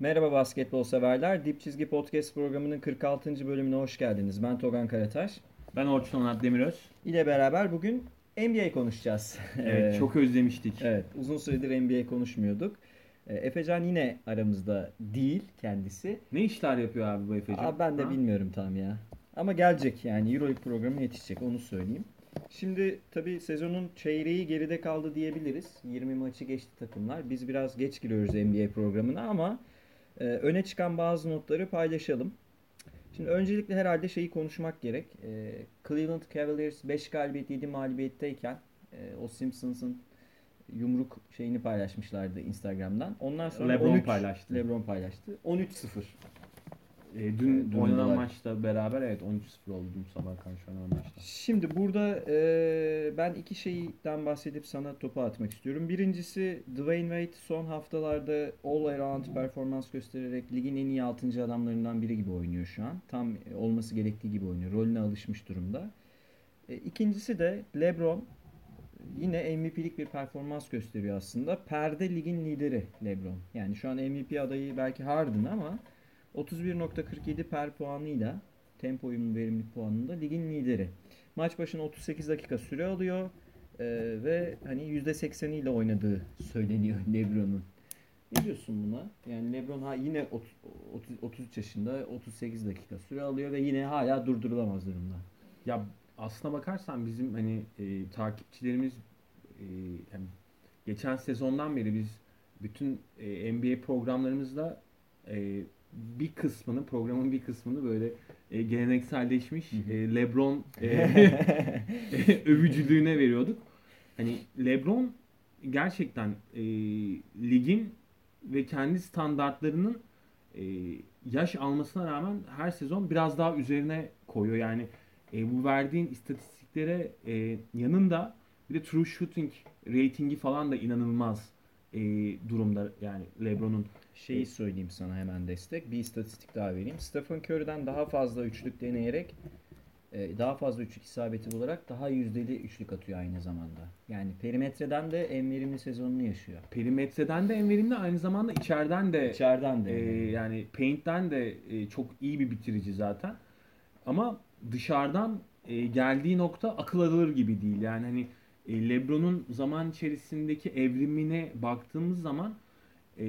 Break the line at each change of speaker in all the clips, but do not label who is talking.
Merhaba basketbol severler. Dip Çizgi Podcast programının 46. bölümüne hoş geldiniz. Ben Togan Karataş.
Ben Orçun Onat Demiröz.
ile beraber bugün NBA konuşacağız.
Evet,
Ee,
çok özlemiştik.
Evet, uzun süredir NBA konuşmuyorduk. Ee, Efecan yine aramızda değil kendisi.
Ne işler yapıyor abi bu Efe'cim?
Aa, ben de
Ha?
bilmiyorum tam ya. Ama gelecek yani Euroleague programı yetişecek onu söyleyeyim. Şimdi tabii sezonun çeyreği geride kaldı diyebiliriz. 20 maçı geçti takımlar. Biz biraz geç giriyoruz NBA programına ama e, öne çıkan bazı notları paylaşalım. Şimdi öncelikle herhalde şeyi konuşmak gerek. E, Cleveland Cavaliers 5 galibiyet 7 mağlubiyetteyken e, o Simpsons'ın yumruk şeyini paylaşmışlardı Instagram'dan. Ondan sonra
LeBron
13
paylaştı.
LeBron paylaştı. 13-0.
Ee, dün
dün
oynanan maçta beraber evet 13-0 oldu dün sabah karşı oynanan maçta.
Şimdi burada e, ben iki şeyden bahsedip sana topu atmak istiyorum. Birincisi Dwayne Wade son haftalarda all around performans göstererek ligin en iyi 6. adamlarından biri gibi oynuyor şu an. Tam olması gerektiği gibi oynuyor. Rolüne alışmış durumda. E, ikincisi de LeBron yine MVP'lik bir performans gösteriyor aslında. Perde ligin lideri LeBron. Yani şu an MVP adayı belki Harden ama 31.47 per puanıyla tempo uyumlu verimlilik puanında ligin lideri. Maç başına 38 dakika süre alıyor Ee, ve hani %80 ile oynadığı söyleniyor LeBron'un. Ne diyorsun buna? Yani LeBron ha yine 30, 30, 33 yaşında 38 dakika süre alıyor ve yine hala durdurulamaz durumda.
Ya aslına bakarsan bizim hani e, takipçilerimiz e, yani geçen sezondan beri biz bütün e, NBA programlarımızda e, bir kısmını programın bir kısmını böyle e, gelenekselleşmiş e, LeBron e, övücülüğüne veriyorduk. Hani LeBron gerçekten e, ligin ve kendi standartlarının e, yaş almasına rağmen her sezon biraz daha üzerine koyuyor. Yani e, bu verdiğin istatistiklere e, yanında bir de true shooting ratingi falan da inanılmaz e, durumda yani LeBron'un.
Şeyi söyleyeyim sana hemen destek. Bir istatistik daha vereyim. Stephen Curry'den daha fazla üçlük deneyerek e, daha fazla üçlük isabeti bularak daha yüzdeli üçlük atıyor aynı zamanda. Yani perimetreden de en verimli sezonunu yaşıyor.
Perimetreden de en verimli aynı zamanda içeriden de
İçeriden de.
e, yani paint'ten de e, çok iyi bir bitirici zaten. Ama dışarıdan e, geldiği nokta akıl alır gibi değil. Yani hani e, LeBron'un zaman içerisindeki evrimine baktığımız zaman e,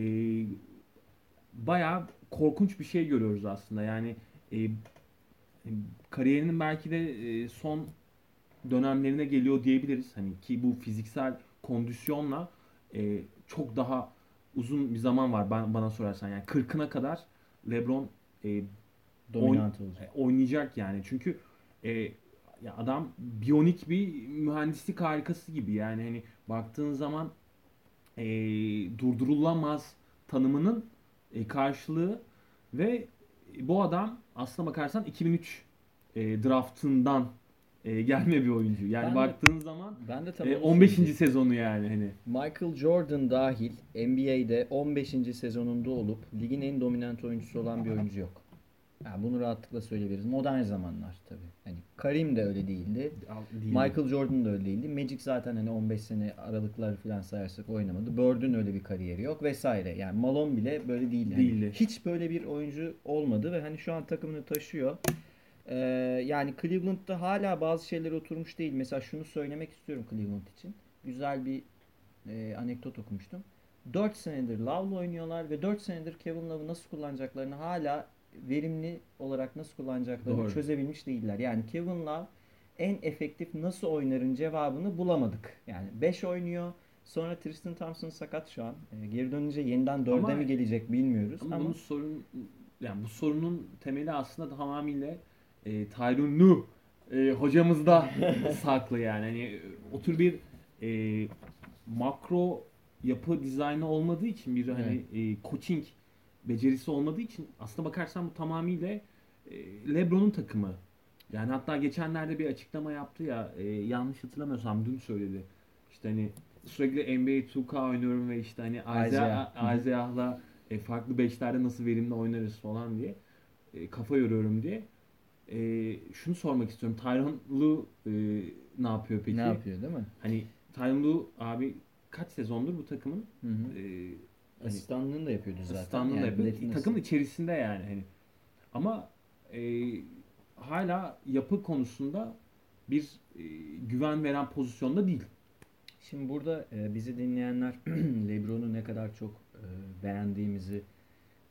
bayağı korkunç bir şey görüyoruz aslında. Yani e, kariyerinin belki de e, son dönemlerine geliyor diyebiliriz. Hani ki bu fiziksel kondisyonla e, çok daha uzun bir zaman var ben, bana sorarsan. Yani 40'ına kadar LeBron e,
Dominant olacak.
e, oynayacak yani. Çünkü e, ya adam biyonik bir mühendislik harikası gibi. Yani hani baktığın zaman e, durdurulamaz tanımının e, karşılığı ve bu adam aslına bakarsan 2003 e, draftından e, gelme bir oyuncu. Yani
Ben de-
baktığın zaman
Ben de
e,
onu
15.
söyleyecektim.
sezonu yani hani.
Michael Jordan dahil NBA'de 15. sezonunda olup ligin en dominant oyuncusu olan bir oyuncu yok. Yani bunu rahatlıkla söyleyebiliriz. Modern zamanlar tabii. Hani Karim de öyle değildi.
Değil.
Michael Jordan da öyle değildi. Magic zaten hani 15 sene aralıklar falan sayarsak oynamadı. Bird'ün öyle bir kariyeri yok vesaire. Yani Malone bile böyle değildi. Hani
Değildi.
hiç böyle bir oyuncu olmadı ve hani şu an takımını taşıyor. Ee, yani Cleveland'da hala bazı şeyler oturmuş değil. Mesela şunu söylemek istiyorum Cleveland için. Güzel bir e, anekdot okumuştum. 4 senedir Love'la oynuyorlar ve 4 senedir Kevin Love'ı nasıl kullanacaklarını hala verimli olarak nasıl kullanacaklarını
Doğru.
çözebilmiş değiller. Yani Kevin Love en efektif nasıl oynarın cevabını bulamadık. Yani 5 oynuyor. Sonra Tristan Thompson sakat şu an. E, geri dönünce yeniden 4'e
Ama-
mi gelecek bilmiyoruz.
Ama,
Ama,
bunun sorun yani bu sorunun temeli aslında tamamıyla e, Tyrone Lue e, hocamızda saklı yani. Hani o tür bir e, makro yapı dizaynı olmadığı için bir hani e, coaching becerisi olmadığı için aslında bakarsan bu tamamıyla e, LeBron'un takımı. Yani hatta geçenlerde bir açıklama yaptı ya e, yanlış hatırlamıyorsam dün söyledi. İşte hani sürekli NBA 2K oynuyorum ve işte hani
Isaiah.
Isaiah, Isaiah'la e, farklı beşlerde nasıl verimli oynarız falan diye e, kafa yoruyorum diye. E, şunu sormak istiyorum. Tyronn Lue e, ne yapıyor peki?
ne yapıyor değil mi?
Hani Tyronn Lue abi kaç sezondur bu takımın?
Hı hı.
E,
Asistanlığını da yapıyordu zaten.
Asistanlığını da
Yani
yapıyor.
milletin
Takım içerisinde yani hani. Ama e, hala yapı konusunda bir e, güven veren pozisyonda değil.
Şimdi burada e, bizi dinleyenler LeBron'u ne kadar çok e, beğendiğimizi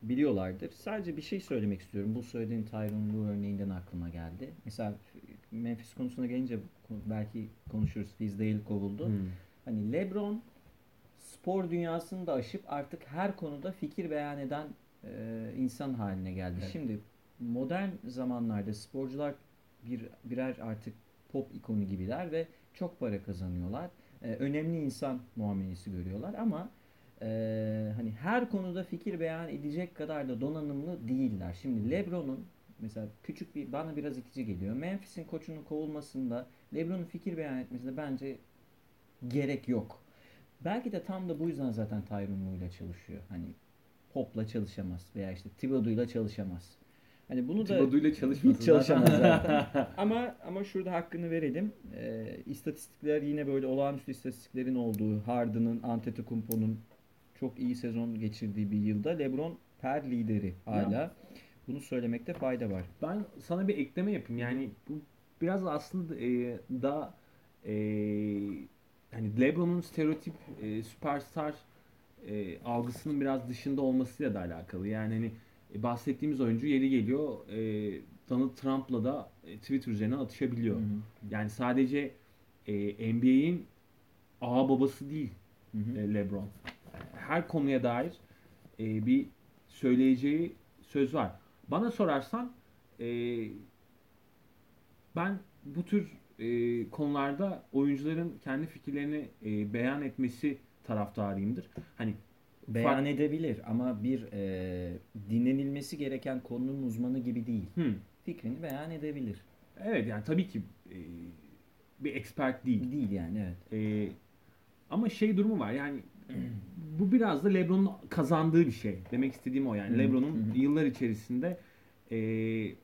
biliyorlardır. Sadece bir şey söylemek istiyorum. Bu söylediğin Tyronn Lue örneğinden aklıma geldi. Mesela Memphis konusuna gelince belki konuşuruz. Fizdale kovuldu.
Hmm.
Hani LeBron spor dünyasını da aşıp artık her konuda fikir beyan eden e, insan haline geldi.
Evet.
Şimdi modern zamanlarda sporcular bir birer artık pop ikonu gibiler ve çok para kazanıyorlar. E, önemli insan muamelesi görüyorlar ama e, hani her konuda fikir beyan edecek kadar da donanımlı değiller. Şimdi LeBron'un mesela küçük bir bana biraz itici geliyor. Memphis'in koçunun kovulmasında LeBron'un fikir beyan etmesinde bence gerek yok. Belki de tam da bu yüzden zaten Tyronn Lue ile çalışıyor. Hani Pop'la çalışamaz veya işte Thibodeau'yla çalışamaz. Hani bunu da
Thibodeau'yla çalışmasın
hiç çalışamaz
zaten.
ama ama şurada hakkını verelim. Ee, istatistikler yine böyle olağanüstü istatistiklerin olduğu Harden'ın, Antetokounmpo'nun çok iyi sezon geçirdiği bir yılda LeBron per lideri hala. Bunu söylemekte fayda var.
Ben sana bir ekleme yapayım. Yani bu biraz aslında e, da e, hani LeBron'un stereotip e, süperstar e, algısının biraz dışında olmasıyla da alakalı. Yani hani e, bahsettiğimiz oyuncu yeri geliyor e, Donald Trump'la da e, Twitter üzerinden atışabiliyor.
Hı hı.
Yani sadece e, NBA'in ağa babası değil
Hı hı.
e, LeBron. Her konuya dair e, bir söyleyeceği söz var. Bana sorarsan e, ben bu tür e, konularda oyuncuların kendi fikirlerini e, beyan etmesi taraftarıyımdır. Hani
Beyan
fark-
edebilir ama bir e, dinlenilmesi gereken konunun uzmanı gibi değil.
Hı,
Fikrini beyan edebilir.
evet yani tabii ki e, bir expert değil.
Değil yani evet.
E, ama şey durumu var yani bu biraz da LeBron'un kazandığı bir şey. Demek istediğim o yani. LeBron'un yıllar içerisinde e,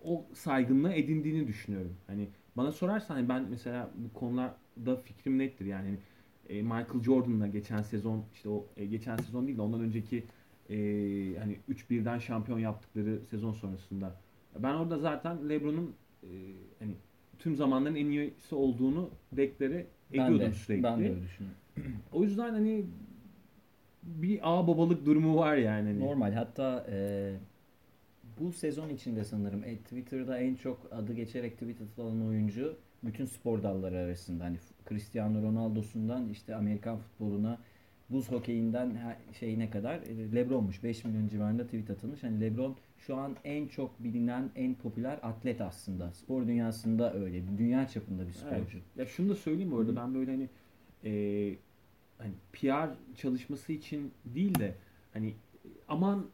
o saygınlığı edindiğini düşünüyorum. Hani bana sorarsan hani ben mesela bu konularda fikrim nettir yani. E, Michael Jordan'la geçen sezon işte o e, geçen sezon değil de ondan önceki e, hani 3-1'den şampiyon yaptıkları sezon sonrasında ben orada zaten LeBron'un e, hani tüm zamanların en iyisi olduğunu deklare
Ben
ediyordum
de,
sürekli.
ben de öyle düşünüyorum.
O yüzden hani bir ağ babalık durumu var yani. Hani.
Normal. Hatta e, bu sezon içinde sanırım e, Twitter'da en çok adı geçerek tweet atılan oyuncu bütün spor dalları arasında. Hani Cristiano Ronaldo'sundan işte Amerikan futboluna buz hokeyinden şeyine kadar e, LeBron'muş. 5 milyon civarında tweet atılmış. Hani LeBron şu an en çok bilinen, en popüler atlet aslında. Spor dünyasında öyle. Dünya çapında bir sporcu.
Ya şunu da söyleyeyim
hı.
ben böyle hani e, hani PR çalışması için değil de hani aman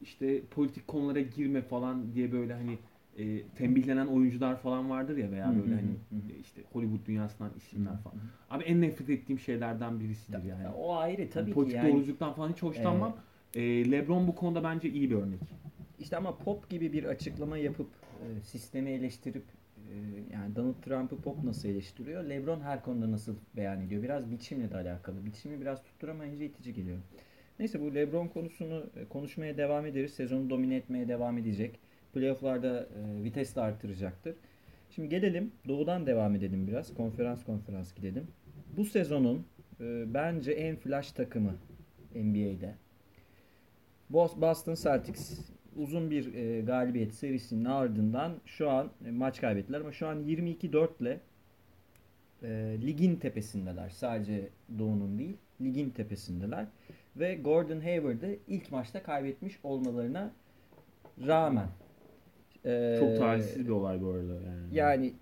işte politik konulara girme falan diye böyle hani e, tembihlenen oyuncular falan vardır ya veya böyle hani e, işte Hollywood dünyasından isimler falan. Abi en nefret ettiğim şeylerden birisidir yani.
Ya O ayrı tabii ki
politik
yani.
doğruculuktan falan hiç hoşlanmam. E, LeBron bu konuda bence iyi bir örnek.
İşte ama pop gibi bir açıklama yapıp e, sistemi eleştirip e, yani Donald Trump'ı pop nasıl eleştiriyor? LeBron her konuda nasıl beyan ediyor? Biraz biçimle de alakalı. Biçimi biraz tutturamayınca itici geliyor. Neyse bu LeBron konusunu e, konuşmaya devam ederiz. Sezonu domine etmeye devam edecek. Playoff'larda e, vites de artıracaktır. Şimdi gelelim doğudan devam edelim biraz. Konferans konferans gidelim. Bu sezonun e, bence en flash takımı NBA'de. Bos- Boston Celtics uzun bir e, galibiyet serisinin ardından şu an e, maç kaybettiler ama şu an 22-4 ile e, ligin tepesindeler. Sadece Doğu'nun değil, ligin tepesindeler. Ve Gordon Hayward'ı ilk maçta kaybetmiş olmalarına rağmen
Çok talihsiz bir olay bu arada yani.
yani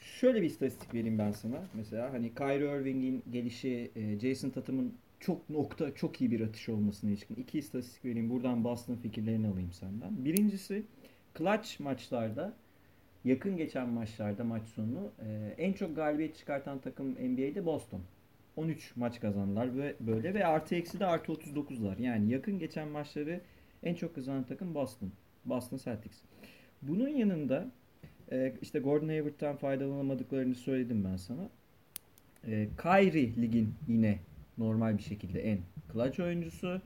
şöyle bir istatistik vereyim ben sana. Mesela hani Kyrie Irving'in gelişi, Jason Tatum'un çok nokta, çok iyi bir atış olmasına ilişkin iki istatistik vereyim. Buradan Boston fikirlerini alayım senden. Birincisi clutch maçlarda yakın geçen maçlarda maç sonu en çok galibiyet çıkartan takım NBA'de Boston. 13 maç kazandılar ve böyle ve artı eksi de artı 39'lar. Yani yakın geçen maçları en çok kazanan takım Boston. Boston Celtics. Bunun yanında e, işte Gordon Hayward'tan faydalanamadıklarını söyledim ben sana. E, Kyrie ligin yine normal bir şekilde en clutch oyuncusu.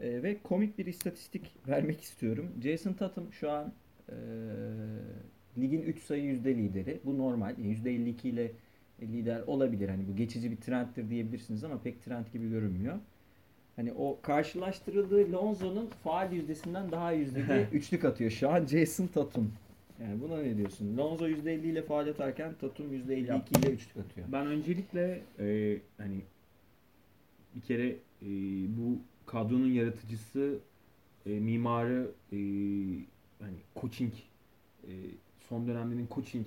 E, ve komik bir istatistik vermek istiyorum. Jason Tatum şu an e, ligin 3 sayı yüzde lideri. Bu normal. Yani %52 ile lider olabilir. Hani bu geçici bir trendtir diyebilirsiniz ama pek trend gibi görünmüyor. Hani o karşılaştırıldığı Lonzo'nun faal yüzdesinden daha yüzdeli üçlük atıyor. Şu an Jason Tatum. Yani buna ne diyorsun? Lonzo %50 ile faal atarken Tatum %52 ile üçlük atıyor.
Ben öncelikle e, hani bir kere e, bu kadronun yaratıcısı, e, mimarı, e, hani coaching, e, son dönemlerin coaching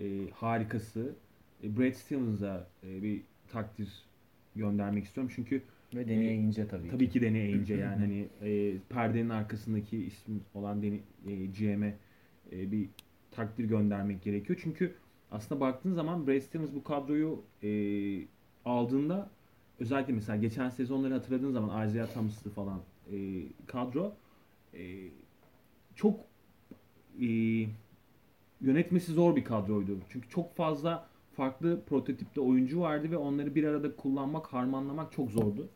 e, harikası e, Brad Stevens'a e, bir takdir göndermek istiyorum. Çünkü
Ve deneyince tabii.
tabii ki deneyince yani hani e, perdenin arkasındaki ismi olan deni, e, GM'e e, bir takdir göndermek gerekiyor. Çünkü aslında baktığın zaman Brad Stevens bu kadroyu e, aldığında özellikle mesela geçen sezonları hatırladığın zaman Isaiah Thomas'lı falan e, kadro e, çok e, yönetmesi zor bir kadroydu. Çünkü çok fazla farklı prototipte oyuncu vardı ve onları bir arada kullanmak, harmanlamak çok zordu.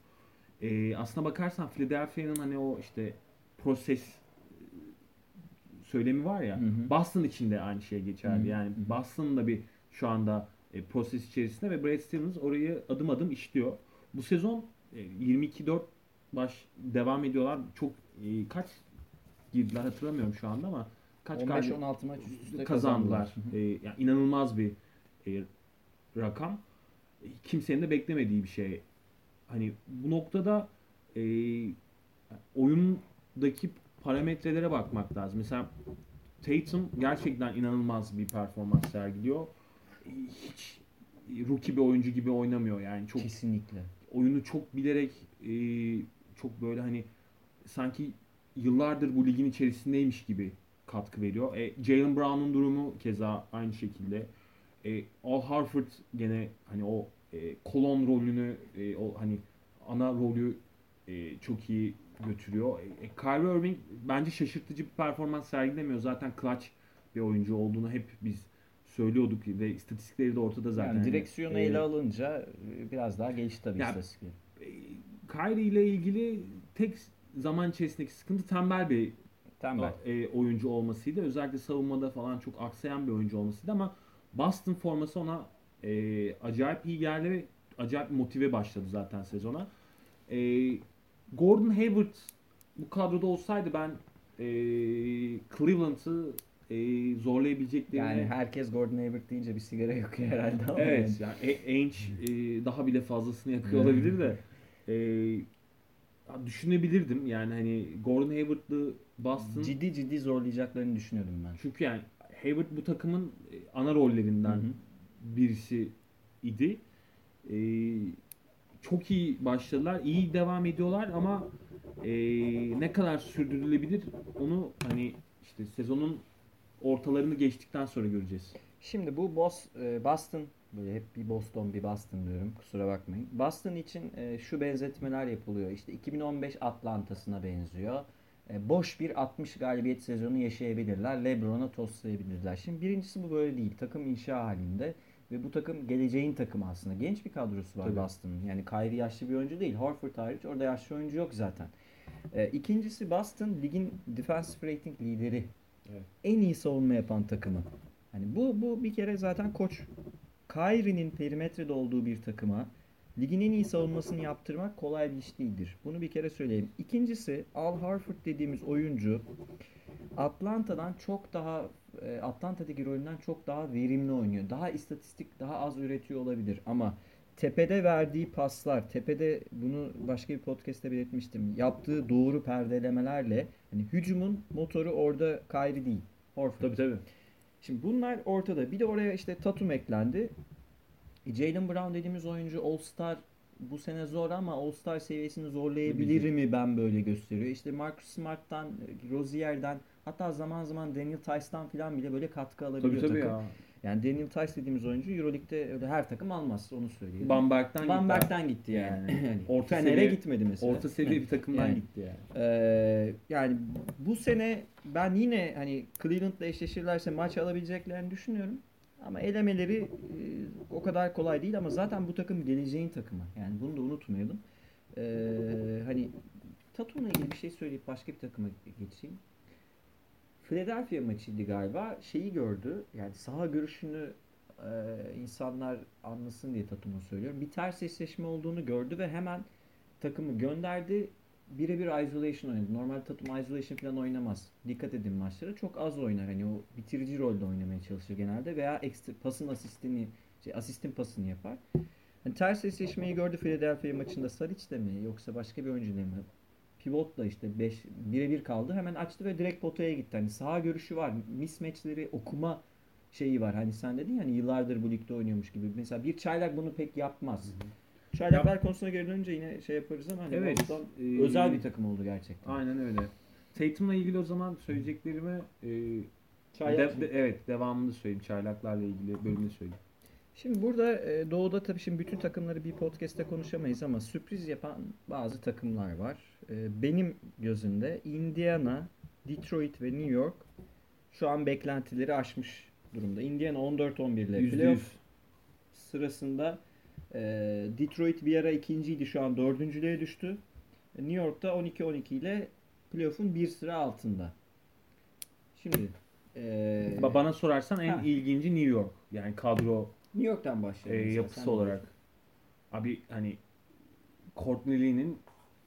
E, aslına bakarsan Philadelphia'nın hani o işte proses e, söylemi var ya.
Hı hı.
Boston için de aynı şey geçerli.
Hı hı.
Yani. Boston da bir şu anda e, proses içerisinde ve Brad Stevens orayı adım adım işliyor. Bu sezon e, 22-4 baş devam ediyorlar. Çok e, kaç girdiler hatırlamıyorum şu anda ama kaç galib-
15-16 maç üst üste
kazandılar.
Hı.
E, yani inanılmaz bir e, rakam. E, Kimsenin de beklemediği bir şey. Hani bu noktada e, oyundaki parametrelere bakmak lazım. Mesela Tatum gerçekten inanılmaz bir performans sergiliyor. E, Hiç e, rookie bir oyuncu gibi oynamıyor yani çok
Kesinlikle.
oyunu çok bilerek e, çok böyle hani sanki yıllardır bu ligin içerisindeymiş gibi katkı veriyor. E, Jalen Brown'un durumu keza aynı şekilde. E, Al Harford gene hani o e, kolon rolünü e, o hani ana rolü e, çok iyi götürüyor. E, e, Kyrie Irving bence şaşırtıcı bir performans sergilemiyor. Zaten clutch bir oyuncu olduğunu hep biz söylüyorduk ve istatistikleri de ortada zaten.
Yani direksiyonu
E,
ele alınca e, biraz daha gelişti tabii
Ya-
istatistikleri.
Kyrie ile ilgili tek zaman içerisindeki sıkıntı tembel bir
Tembel.
e, oyuncu olmasıydı. Özellikle savunmada falan çok aksayan bir oyuncu olmasıydı ama Boston forması ona e, acayip iyi geldi ve acayip motive başladı zaten sezona. E, Gordon Hayward bu kadroda olsaydı ben e, Cleveland'ı e, zorlayabileceklerini
Yani herkes Gordon Hayward deyince bir sigara yakıyor herhalde ama
Evet
yani.
yani E- Ainge e, daha bile fazlasını yakıyor olabilir de e, düşünebilirdim yani hani Gordon Hayward'lı Boston
ciddi ciddi zorlayacaklarını düşünüyordum ben.
çünkü yani Hayward bu takımın e, ana rollerinden
Hı hı.
birisi idi. E, çok iyi başladılar, iyi devam ediyorlar ama e, ne kadar sürdürülebilir onu hani işte sezonun ortalarını geçtikten sonra göreceğiz.
Şimdi bu e, Boston böyle hep bir Boston bir Boston diyorum kusura bakmayın. Boston için e, şu benzetmeler yapılıyor. İşte 2015 Atlanta'sına benziyor. E, boş bir 60 galibiyet sezonu yaşayabilirler. LeBron'a toslayabilirler. Şimdi birincisi bu böyle değil. Takım inşa halinde ve bu takım geleceğin takımı aslında. Genç bir kadrosu var
Tabii.
Boston'ın. Yani Kyrie yaşlı bir oyuncu değil. Horford hariç orada yaşlı oyuncu yok zaten. E, ikincisi Boston ligin defensive rating lideri.
Evet.
En iyi savunma yapan takımı. Hani bu bu bir kere zaten koç Kyrie'nin perimetrede olduğu bir takıma ligin en iyi savunmasını yaptırmak kolay bir iş değildir. Bunu bir kere söyleyeyim. İkincisi Al Harford dediğimiz oyuncu Atlanta'dan çok daha e, Atlanta'daki rolünden çok daha verimli oynuyor. Daha istatistik, daha az üretiyor olabilir ama tepede verdiği paslar, tepede bunu başka bir podcast'te belirtmiştim. Yaptığı doğru perdelemelerle hani hücumun motoru orada Kyrie değil. Horford.
Tabii tabii.
Şimdi bunlar ortada. Bir de oraya işte Tatum eklendi. E, Jalen Brown dediğimiz oyuncu All Star bu sene zor ama All Star seviyesini zorlayabilir mi ben böyle gösteriyor. İşte Marcus Smart'tan, e, Rozier'den hatta zaman zaman Daniel Tice'dan falan bile böyle katkı alabiliyor
Tabii tabii
takım.
ya.
Yani Daniel Tice dediğimiz oyuncu Euroleague'de öyle her takım almaz onu söyleyeyim.
Bamberg'den gitti.
Bamberg'den gitti yani.
Yani
yani
orta
Fener'e
seviye-
gitmedi mesela.
Orta seviye bir takımdan
Yani.
gitti yani.
Ee, yani bu sene ben yine hani Cleveland'la eşleşirlerse maç alabileceklerini düşünüyorum. Ama elemeleri e, o kadar kolay değil ama zaten bu takım geleceğin takımı. Yani bunu da unutmayalım. Ee, hani Tatum'la ilgili bir şey söyleyip başka bir takıma geçeyim. Philadelphia maçıydı galiba. Şeyi gördü. Yani saha görüşünü e, insanlar anlasın diye Tatum'u söylüyorum. Bir ters eşleşme olduğunu gördü ve hemen takımı gönderdi. Birebir isolation oynadı. Normal Tatum isolation falan oynamaz. Dikkat edin maçlara. Çok az oynar. Hani o bitirici rolde oynamaya çalışır genelde veya ekstra pasın asistini şey, asistin pasını yapar. Hani ters eşleşmeyi gördü Philadelphia maçında Saric de mi yoksa başka bir oyuncu da mı? Pivotla işte 5 birebir kaldı. Hemen açtı ve direkt potaya gitti. Hani saha görüşü var. Mismatchleri okuma şeyi var. Hani sen dedin ya hani yıllardır bu ligde oynuyormuş gibi. Mesela bir çaylak bunu pek yapmaz. Çaylaklar konusuna geri dönünce yine şey yaparız ama hani
Evet.
Boston
e,
özel bir takım oldu gerçekten.
Aynen öyle. Tatum'la ilgili o zaman söyleyeceklerimi e, de- de- evet devamını söyleyeyim. Çaylaklarla ilgili bölümü söyleyeyim.
Şimdi burada e, Doğu'da tabii şimdi bütün takımları bir podcast'te konuşamayız ama sürpriz yapan bazı takımlar var. E, benim gözümde Indiana, Detroit ve New York şu an beklentileri aşmış durumda. Indiana 14-11 ile playoff sırasında e, Detroit bir ara ikinciydi şu an dördüncülüğe düştü. New York'ta 12-12 ile playoff'un bir sıra altında. Şimdi e,
Ba- Bana sorarsan en
Ha.
ilginci New York. Yani kadro
New York'tan
e,
başlayalım.
yapısı
Sen
olarak. Abi hani Courtney Lee'nin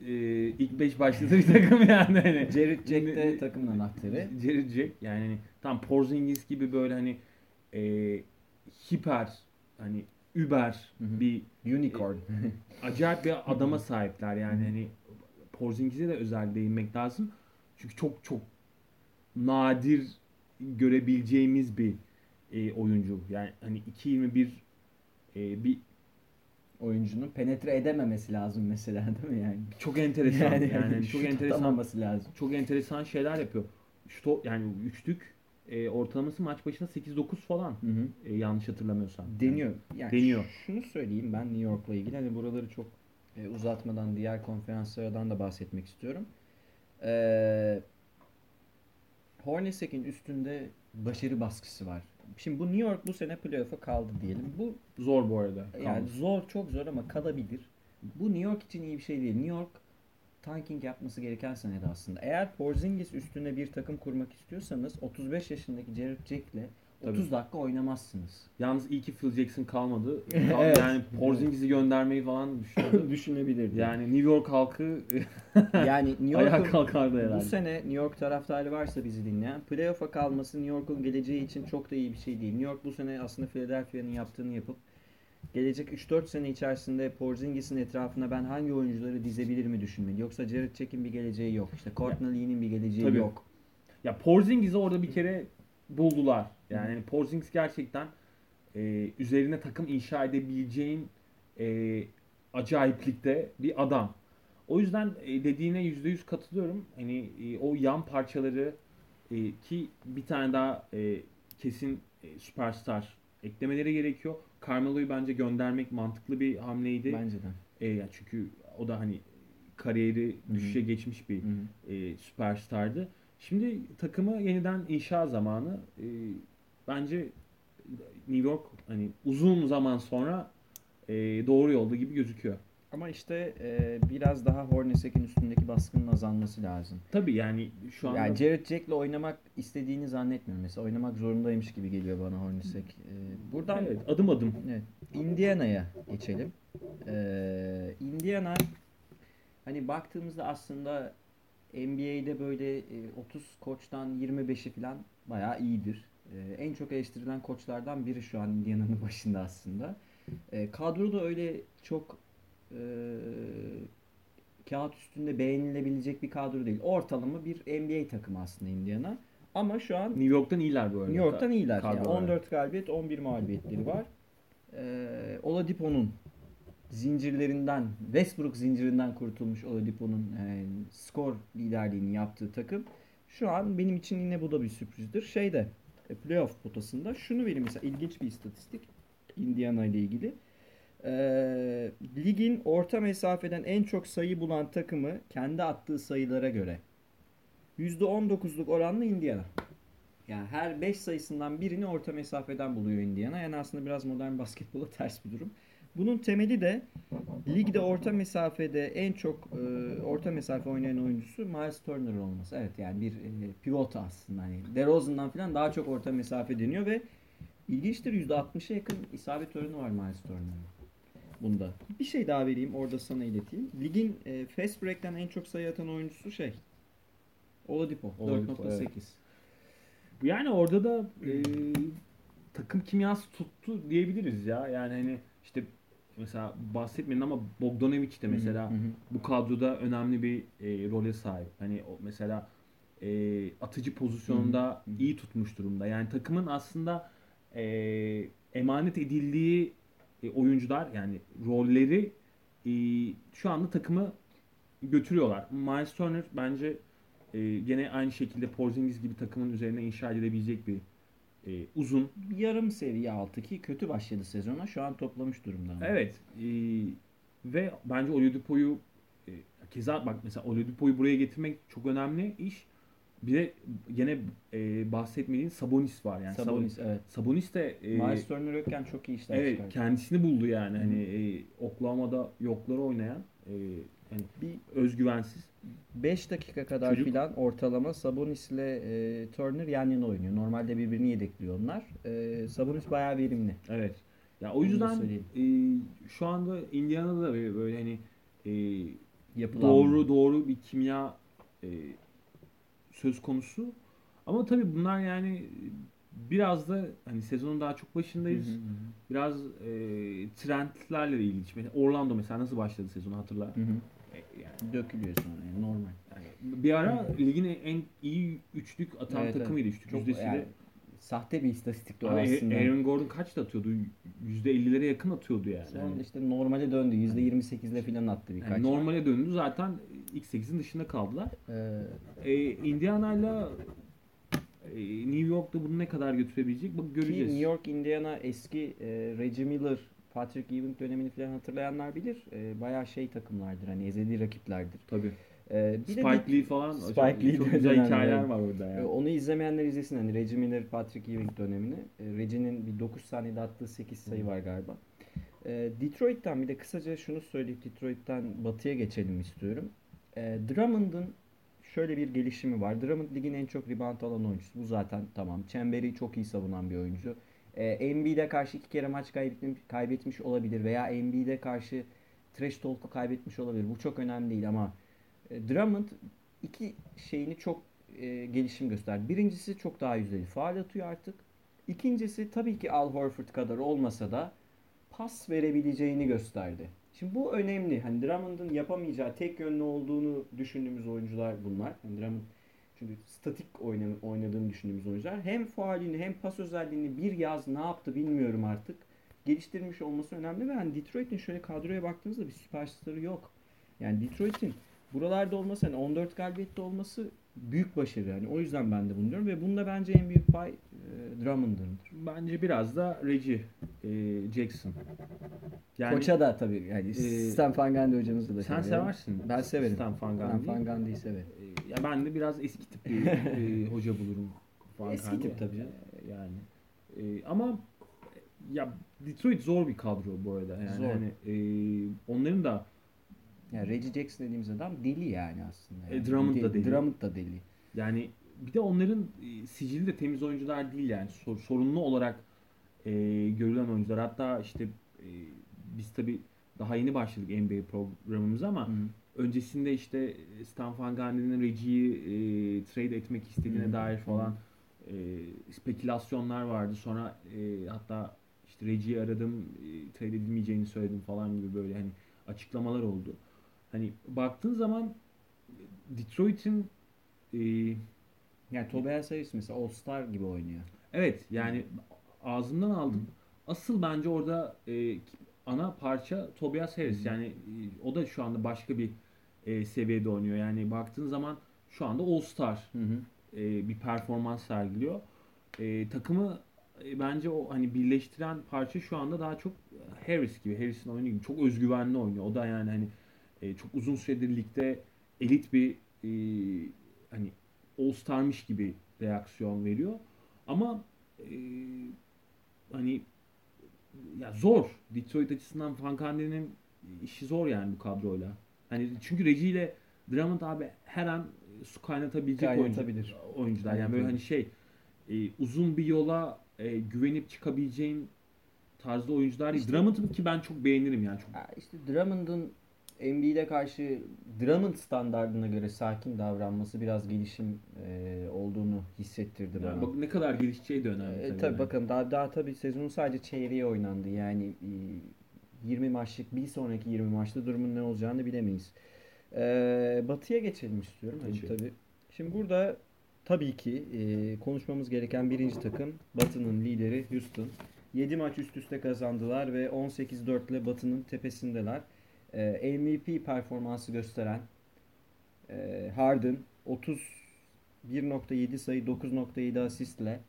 e, ilk 5 başladığı bir takım yani. Hani.
Jared Jack de takımın anahtarı.
Jared Jack yani hani tam Porzingis gibi böyle hani e, hiper hani
hı.
bir
Unicorn.
acayip bir adama sahipler yani hani Porzingis'e de özel değinmek lazım. Çünkü çok çok nadir görebileceğimiz bir e, oyuncu. Yani hani 2.21 e, bir
Oyuncunun penetre edememesi lazım mesela değil mi yani?
çok enteresan yani,
Yani
çok
şut
enteresan
lazım.
çok enteresan şeyler yapıyor. Şut yani üçlük e, ortalaması maç başına 8-9 falan
Hı hı.
e, yanlış hatırlamıyorsam.
Deniyor. Yani
Deniyor.
Şunu söyleyeyim ben New York'la ilgili. Hani buraları çok e, uzatmadan diğer konferanslardan da bahsetmek istiyorum. Ee, Hornacek'in üstünde başarı baskısı var. Şimdi bu New York bu sene playoff'a kaldı diyelim. Bu
Zor bu arada.
yani zor çok zor ama kalabilir. Bu New York için iyi bir şey değil. New York tanking yapması gereken senede aslında. Eğer Porzingis üstüne bir takım kurmak istiyorsanız 35 yaşındaki Jared Jack'le 30 dakika oynamazsınız.
Yalnız iyi ki Phil Jackson kalmadı.
Evet.
Yani Porzingis'i göndermeyi falan düşünüyordu.
Düşünebilirdi.
yani New York halkı
Yani New
ayağa
York'un
kalkardı
bu
herhalde.
sene New York taraftarı varsa bizi dinleyen playoff'a kalması New York'un geleceği için çok da iyi bir şey değil. New York bu sene aslında Philadelphia'nın yaptığını yapıp gelecek 3-4 sene içerisinde Porzingis'in etrafına ben hangi oyuncuları dizebilir mi düşünmeli. Yoksa Jared Jack'in bir geleceği yok. İşte Courtney Lee'nin bir geleceği
Tabii.
yok.
Ya Porzingis'i orada bir kere buldular. Yani hani Porzingis gerçekten e, üzerine takım inşa edebileceğin e, acayiplikte bir adam. O yüzden e, dediğine yüzde yüz katılıyorum. Hani e, o yan parçaları e, ki bir tane daha e, kesin e, süperstar eklemeleri gerekiyor. Carmelo'yu bence göndermek mantıklı bir hamleydi.
Bence de.
E, ya çünkü o da hani kariyeri düşüşe geçmiş bir
Hı hı.
e, süperstardı. Şimdi takımı yeniden inşa zamanı. E, bence New York hani uzun zaman sonra e, doğru yolda gibi gözüküyor.
Ama işte e, biraz daha Hornacek'in üstündeki baskının azalması lazım.
Tabii yani şu anda
Yani Jared Jack'le oynamak istediğini zannetmiyorum. Mesela oynamak zorundaymış gibi geliyor bana Hornacek. Ee, buradan
evet, adım adım.
evet, Indiana'ya geçelim. Ee, Indiana hani baktığımızda aslında NBA'de böyle e, 30 koçtan 25'i falan bayağı iyidir. En çok eleştirilen koçlardan biri şu an Indiana'nın başında aslında. Kadro da öyle çok e, kağıt üstünde beğenilebilecek bir kadro değil. Ortalama bir NBA takımı aslında Indiana. Ama şu an
New York'tan iyiler bu arada.
New York'tan iyiler. Yani
olarak.
14 galibiyet, 11 mağlubiyetleri var. Ee, Oladipo'nun zincirlerinden, Westbrook zincirinden kurtulmuş Oladipo'nun e, skor liderliğini yaptığı takım. Şu an benim için yine bu da bir sürprizdir. Şeyde, e, playoff potasında şunu vereyim mesela ilginç bir istatistik Indiana ile ilgili. Ee, ligin orta mesafeden en çok sayı bulan takımı kendi attığı sayılara göre %19'luk oranlı Indiana. Yani her 5 sayısından birini orta mesafeden buluyor Indiana. Yani aslında biraz modern basketbola ters bir durum. Bunun temeli de ligde orta mesafede en çok e, orta mesafe oynayan oyuncusu Miles Turner olması. Evet yani bir e, pivot aslında. Hani DeRozan'dan falan daha çok orta mesafe deniyor ve ilginçtir %60'a yakın isabet oranı var Miles Turner'ın bunda. Bir şey daha vereyim orada sana ileteyim. Ligin e, fast break'ten en çok sayı atan oyuncusu şey. Oladipo.
Oladipo,
4.8.
Yani orada da e, takım kimyası tuttu diyebiliriz ya. Yani hani işte mesela bahsetmeyin ama Bogdanovic de mesela
Hı hı.
bu kadroda önemli bir e, role sahip. Hani o mesela e, atıcı pozisyonunda
Hı hı.
iyi tutmuş durumda. Yani takımın aslında e, emanet edildiği e, oyuncular yani rolleri e, şu anda takımı götürüyorlar. Miles Turner bence e, gene aynı şekilde Porzingis gibi takımın üzerine inşa edilebilecek bir e, uzun.
Yarım seviye altı ki kötü başladı sezona. Şu an toplamış durumda. ama.
Evet. e, ve bence Oladipo'yu e, keza bak mesela Oladipo'yu buraya getirmek çok önemli iş. Bir de gene e, bahsetmediğin Sabonis var yani.
Sabonis evet.
Sabonis de e,
Miles Turner yokken çok iyi işler
evet
çıkardı.
kendisini buldu yani. Hani e, Oklahoma'da yokları oynayan e, hani
Bir
özgüvensiz.
5 dakika kadar
Çocuk.
filan ortalama Sabonis ile e, Turner yan yana oynuyor. Normalde birbirini yedekliyor onlar. E, Sabonis bayağı verimli.
Evet. Ya o yüzden e, şu anda Indiana'da da böyle, böyle hani e,
Yapılan
doğru doğru bir kimya e, söz konusu. Ama tabii bunlar yani biraz da hani sezonun daha çok
Hı hı
başındayız.
hı.
Biraz e, trendlerle de ilgili. Mesela Orlando mesela nasıl başladı sezonu hatırla.
Hı hı.
E, yani,
Dökülüyor sonra yani normal.
yani bir ara ligin en iyi üçlük atan
Evet,
takımıydı. Üçlük
Çok
yüzdesiyle.
yani sahte bir istatistikti o
Abi,
aslında.
Aaron Gordon kaçta atıyordu? %50'lere yakın atıyordu yani.
Sonra
Yani-
işte normale döndü. %28'le filan attı birkaç.
Yani normale döndü zaten ilk 8'in dışında kaldılar.
Ee,
Ee, Indiana'yla e, New York'ta bunu ne kadar götürebilecek bak göreceğiz.
New York, Indiana eski e, Reggie Miller, Patrick Ewing dönemini falan hatırlayanlar bilir. E, bayağı şey takımlardır. Hani ezeli rakiplerdir.
Tabii.
E, bir de
Spike
bir-
Lee falan
Spike
çok,
Lee
çok
de
güzel
önemli,
hikayeler var orada yani.
Onu izlemeyenler izlesin. Hani Reggie Miller, Patrick Ewing dönemini. E, Reggie'nin bir 9 saniyede attığı 8 sayı var galiba. E, Detroit'ten bir de kısaca şunu söyleyip Detroit'ten batıya geçelim istiyorum. E, Drummond'un şöyle bir gelişimi var. Drummond ligin en çok rebound alan oyuncusu. Bu zaten tamam. Çemberi çok iyi savunan bir oyuncu. E, Embiid'e karşı iki kere maç kaybetmiş, kaybetmiş olabilir veya Embiid'e karşı trash talk'u kaybetmiş olabilir. Bu çok önemli değil ama e, Drummond iki şeyini çok e, gelişim gösterdi. Birincisi çok daha yüzdeli faal atıyor artık. İkincisi tabii ki Al Horford kadar olmasa da pas verebileceğini gösterdi. Şimdi bu önemli. Hani Drummond'un yapamayacağı tek yönlü olduğunu düşündüğümüz oyuncular bunlar. Yani Drummond çünkü statik oyna- oynadığını düşündüğümüz oyuncular. Hem faalini hem pas özelliğini bir yaz ne yaptı bilmiyorum artık. Geliştirmiş olması önemli ve hani Detroit'in şöyle kadroya baktığınızda bir süperstarı yok. Yani Detroit'in buralarda olması hani 14 galibiyette olması büyük başarı. Yani o yüzden ben de bunu diyorum ve bunda bence en büyük pay e, Drummond'ın.
Bence biraz da Reggie e, Jackson. Yani
Koça da tabii yani
Ee,
Stan Van Gundy hocamızı da
sen
seviyorum.
seversin.
Ben severim.
Stan Van
Ben
Gundy'yi.
Van Gundy'yi severim.
E, ya ben de biraz eski tip bir e, hoca bulurum. Van
Eski
Gundy.
tip tabii canım.
E, Yani E, ama ya Detroit zor bir kadro bu arada. Yani
Zor.
hani e, onların da
Yani Reggie Jackson dediğimiz adam deli yani aslında.
E,
Yani.
Drummond da deli.
Drummond da deli.
Yani bir de onların e, sicili de temiz oyuncular değil yani Sor- sorunlu olarak e, görülen oyuncular. Hatta işte e, biz tabi daha yeni başladık NBA programımıza ama
Hı.
öncesinde işte Stan Van Gundy'nin Reggie'yi e, trade etmek istediğine
Hı.
dair falan e, spekülasyonlar vardı. Sonra e, hatta işte Reggie'yi aradım, e, trade edilmeyeceğini söyledim falan gibi böyle hani açıklamalar oldu. Hani baktığın zaman Detroit'in e,
Yani Tobias Harris mesela All Star gibi oynuyor.
Evet yani ağzımdan aldım. Asıl bence orada e, ana parça Tobias Harris.
Hı.
Yani e, o da şu anda başka bir e, seviyede oynuyor. Yani baktığın zaman şu anda All Star
Hı hı.
e, bir performans sergiliyor. E, takımı e, bence o hani birleştiren parça şu anda daha çok Harris gibi, Harris'in oyunu gibi çok özgüvenli oynuyor. O da yani hani e, çok uzun süredir ligde elit bir e, hani All Star'mış gibi reaksiyon veriyor. Ama e, hani ya zor. Detroit açısından Van Gundy'nin işi zor yani bu kadroyla. Hani çünkü Reggie ile Drummond abi her an su kaynatabilecek
Kaynatabilir.
oyuncu, oyuncular. Yani böyle hani şey e, uzun bir yola e, güvenip çıkabileceğin tarzda oyuncular değil.
İşte-
Drummond'u ki ben çok beğenirim yani. Çok
işte Drummond'un Embiid'e karşı Drummond standartına göre sakin davranması biraz gelişim e, olduğunu hissettirdi bana.
yani bak ne kadar gelişeceği de önemli.
E,
tabii
tabii
yani.
bakın daha daha tabii sezonun sadece çeyreği oynandı. Yani e, 20 maçlık bir sonraki 20 maçta durumun ne olacağını bilemeyiz. E, Batı'ya geçelim istiyorum. Hani
Geçelim.
tabii. Şimdi burada tabii ki e, konuşmamız gereken birinci takım Batı'nın lideri Houston. 7 maç üst üste kazandılar ve 18-4 ile Batı'nın tepesindeler. E, MVP performansı gösteren e, Harden 31.7 sayı 9.7 asistle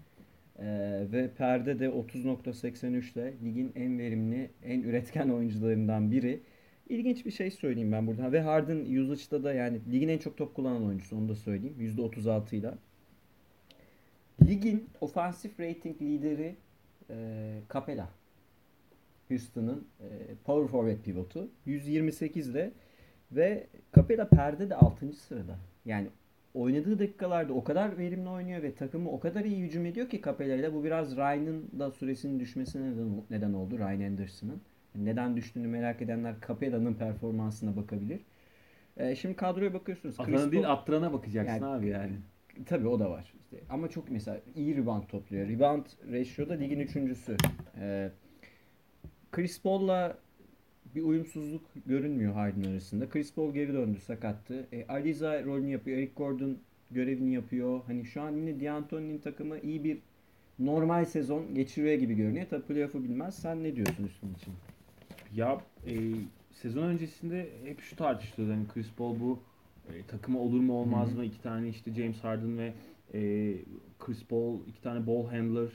ee, ve Perde de 30.83 ile ligin en verimli, en üretken oyuncularından biri. İlginç bir şey söyleyeyim ben burada. Ve Harden usage'da da yani ligin en çok top kullanan oyuncusu onu da söyleyeyim. %36 ile. Ligin ofansif rating lideri e, Capella. Houston'ın e, power forward pivotu. 128 ile ve Capella Perde de 6. sırada. Yani oynadığı dakikalarda o kadar verimli oynuyor ve takımı o kadar iyi hücum ediyor ki Capella ile bu biraz Ryan'ın da süresinin düşmesine neden, neden oldu. Ryan Anderson'ın. Neden düştüğünü merak edenler Capella'nın performansına bakabilir. Ee, şimdi kadroya bakıyorsunuz. Chris
Atana değil
Paul-
attırana bakacaksın
Yani-
abi yani.
Tabii o da var. İşte ama çok mesela iyi rebound topluyor. Rebound ratio'da ligin üçüncüsü. Ee, Chris Paul'la bir uyumsuzluk görünmüyor Harden arasında. Chris Paul geri döndü sakattı. E, Ariza rolünü yapıyor. Eric Gordon görevini yapıyor. Hani şu an yine D'Antoni'nin takımı iyi bir normal sezon geçiriyor gibi görünüyor. Tabii playoff'u bilmez. Sen ne diyorsun üstün için?
Ya e, sezon öncesinde hep şu tartışılıyordu. Hani Chris Paul bu e, takıma olur mu olmaz mı? İki tane işte James Harden ve e, Chris Paul iki tane ball handler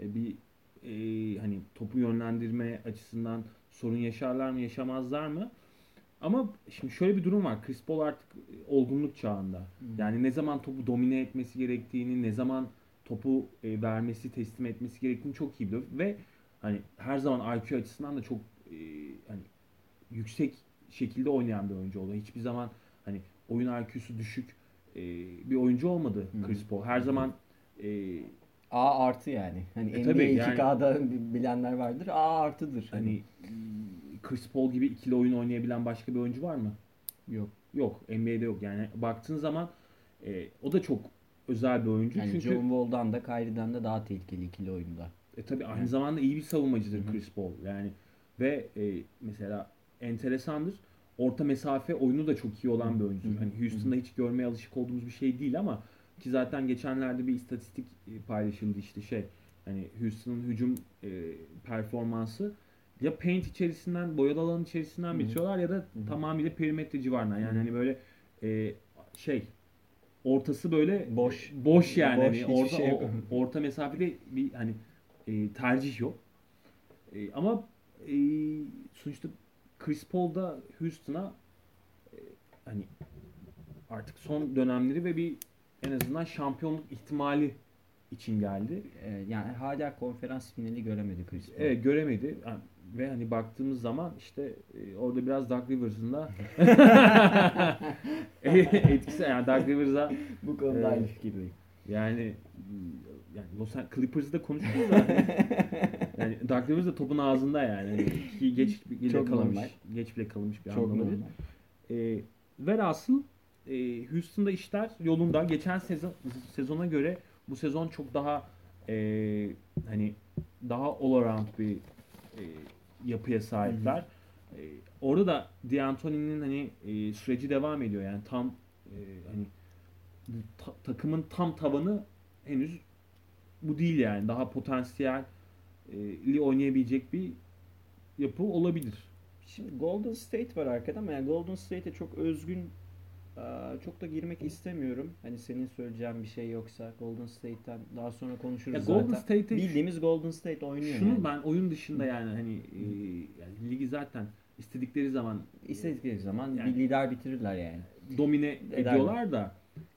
e, bir e, hani topu yönlendirme açısından sorun yaşarlar mı yaşamazlar mı? Ama şimdi şöyle bir durum var. Chris Paul artık e, olgunluk çağında. Yani ne zaman topu domine etmesi gerektiğini, ne zaman topu e, vermesi, teslim etmesi gerektiğini çok iyi biliyor ve hani her zaman IQ açısından da çok e, hani yüksek şekilde oynayan bir oyuncu oldu. Hiçbir zaman hani oyun IQ'su düşük e, bir oyuncu olmadı. Chris Paul. Her zaman e,
A artı yani. Hani
E
NBA
tabii yani-
2K'da bilenler vardır. A artıdır.
hani Chris Paul gibi ikili oyun oynayabilen başka bir oyuncu var mı?
yok.
Yok. NBA'de yok. Yani baktığın zaman e, o da çok özel bir oyuncu.
Yani
Çünkü
John Wall'dan da Kyrie'den de daha tehlikeli ikili oyunda.
E tabi aynı zamanda iyi bir savunmacıdır
Hı hı.
Chris Paul. Yani ve e, mesela enteresandır. Orta mesafe oyunu da çok iyi olan bir
hı.
Hani Houston'da hiç görmeye alışık olduğumuz bir şey değil ama ki zaten geçenlerde bir istatistik e, paylaşıldı işte şey hani Houston'ın hücum e, performansı ya paint içerisinden boyalı alan içerisinden bitiriyorlar ya da
hı.
tamamıyla perimetre civarından. Yani
Hı hı.
hani böyle e, şey ortası böyle
Boş.
boş yani
Boş,
hani orta
şey
o- orta mesafede bir hani e, tercih yok. E, ama e, sonuçta Chris Paul da Houston'a e, hani artık son dönemleri ve bir en azından şampiyonluk ihtimali için geldi.
Ee, yani hala konferans finali göremedi Chris Paul.
Evet göremedi Ha, ve hani baktığımız zaman işte e, orada biraz Doug Rivers'ın da etkisi yani Doug Rivers'a
Bu konuda
Evet.
aynı fikirdeyim.
Yani yani Los Angeles Clippers'da konuşuyoruz da yani Doug Rivers da topun ağzında yani. Hani ki geç bile
Çok
kalmış.
normal.
Geç bile kalmış bir
Çok
anlamı.
normal.
E, velhasıl e, Houston'da işler yolunda. Geçen sezon sezona göre bu sezon çok daha e, hani daha all bir e, yapıya sahipler. E, orada da D'Antoni'nin hani e, süreci devam ediyor. Yani tam e, hani ta- takımın tam tavanı henüz bu değil yani. Daha potansiyelli oynayabilecek bir yapı olabilir.
Şimdi Golden State var arkada ama yani Golden State'e çok özgün çok da girmek istemiyorum. Hani senin söyleyeceğin bir şey yoksa Golden State'ten daha sonra konuşuruz
Ya
zaten.
Golden State'e
Bildiğimiz Golden State oynuyor
şunu
yani.
ben oyun dışında yani hani e, yani ligi zaten istedikleri zaman
İstedikleri zaman
Yani-
bir lider bitirirler yani.
domine
Ederler.
ediyorlar da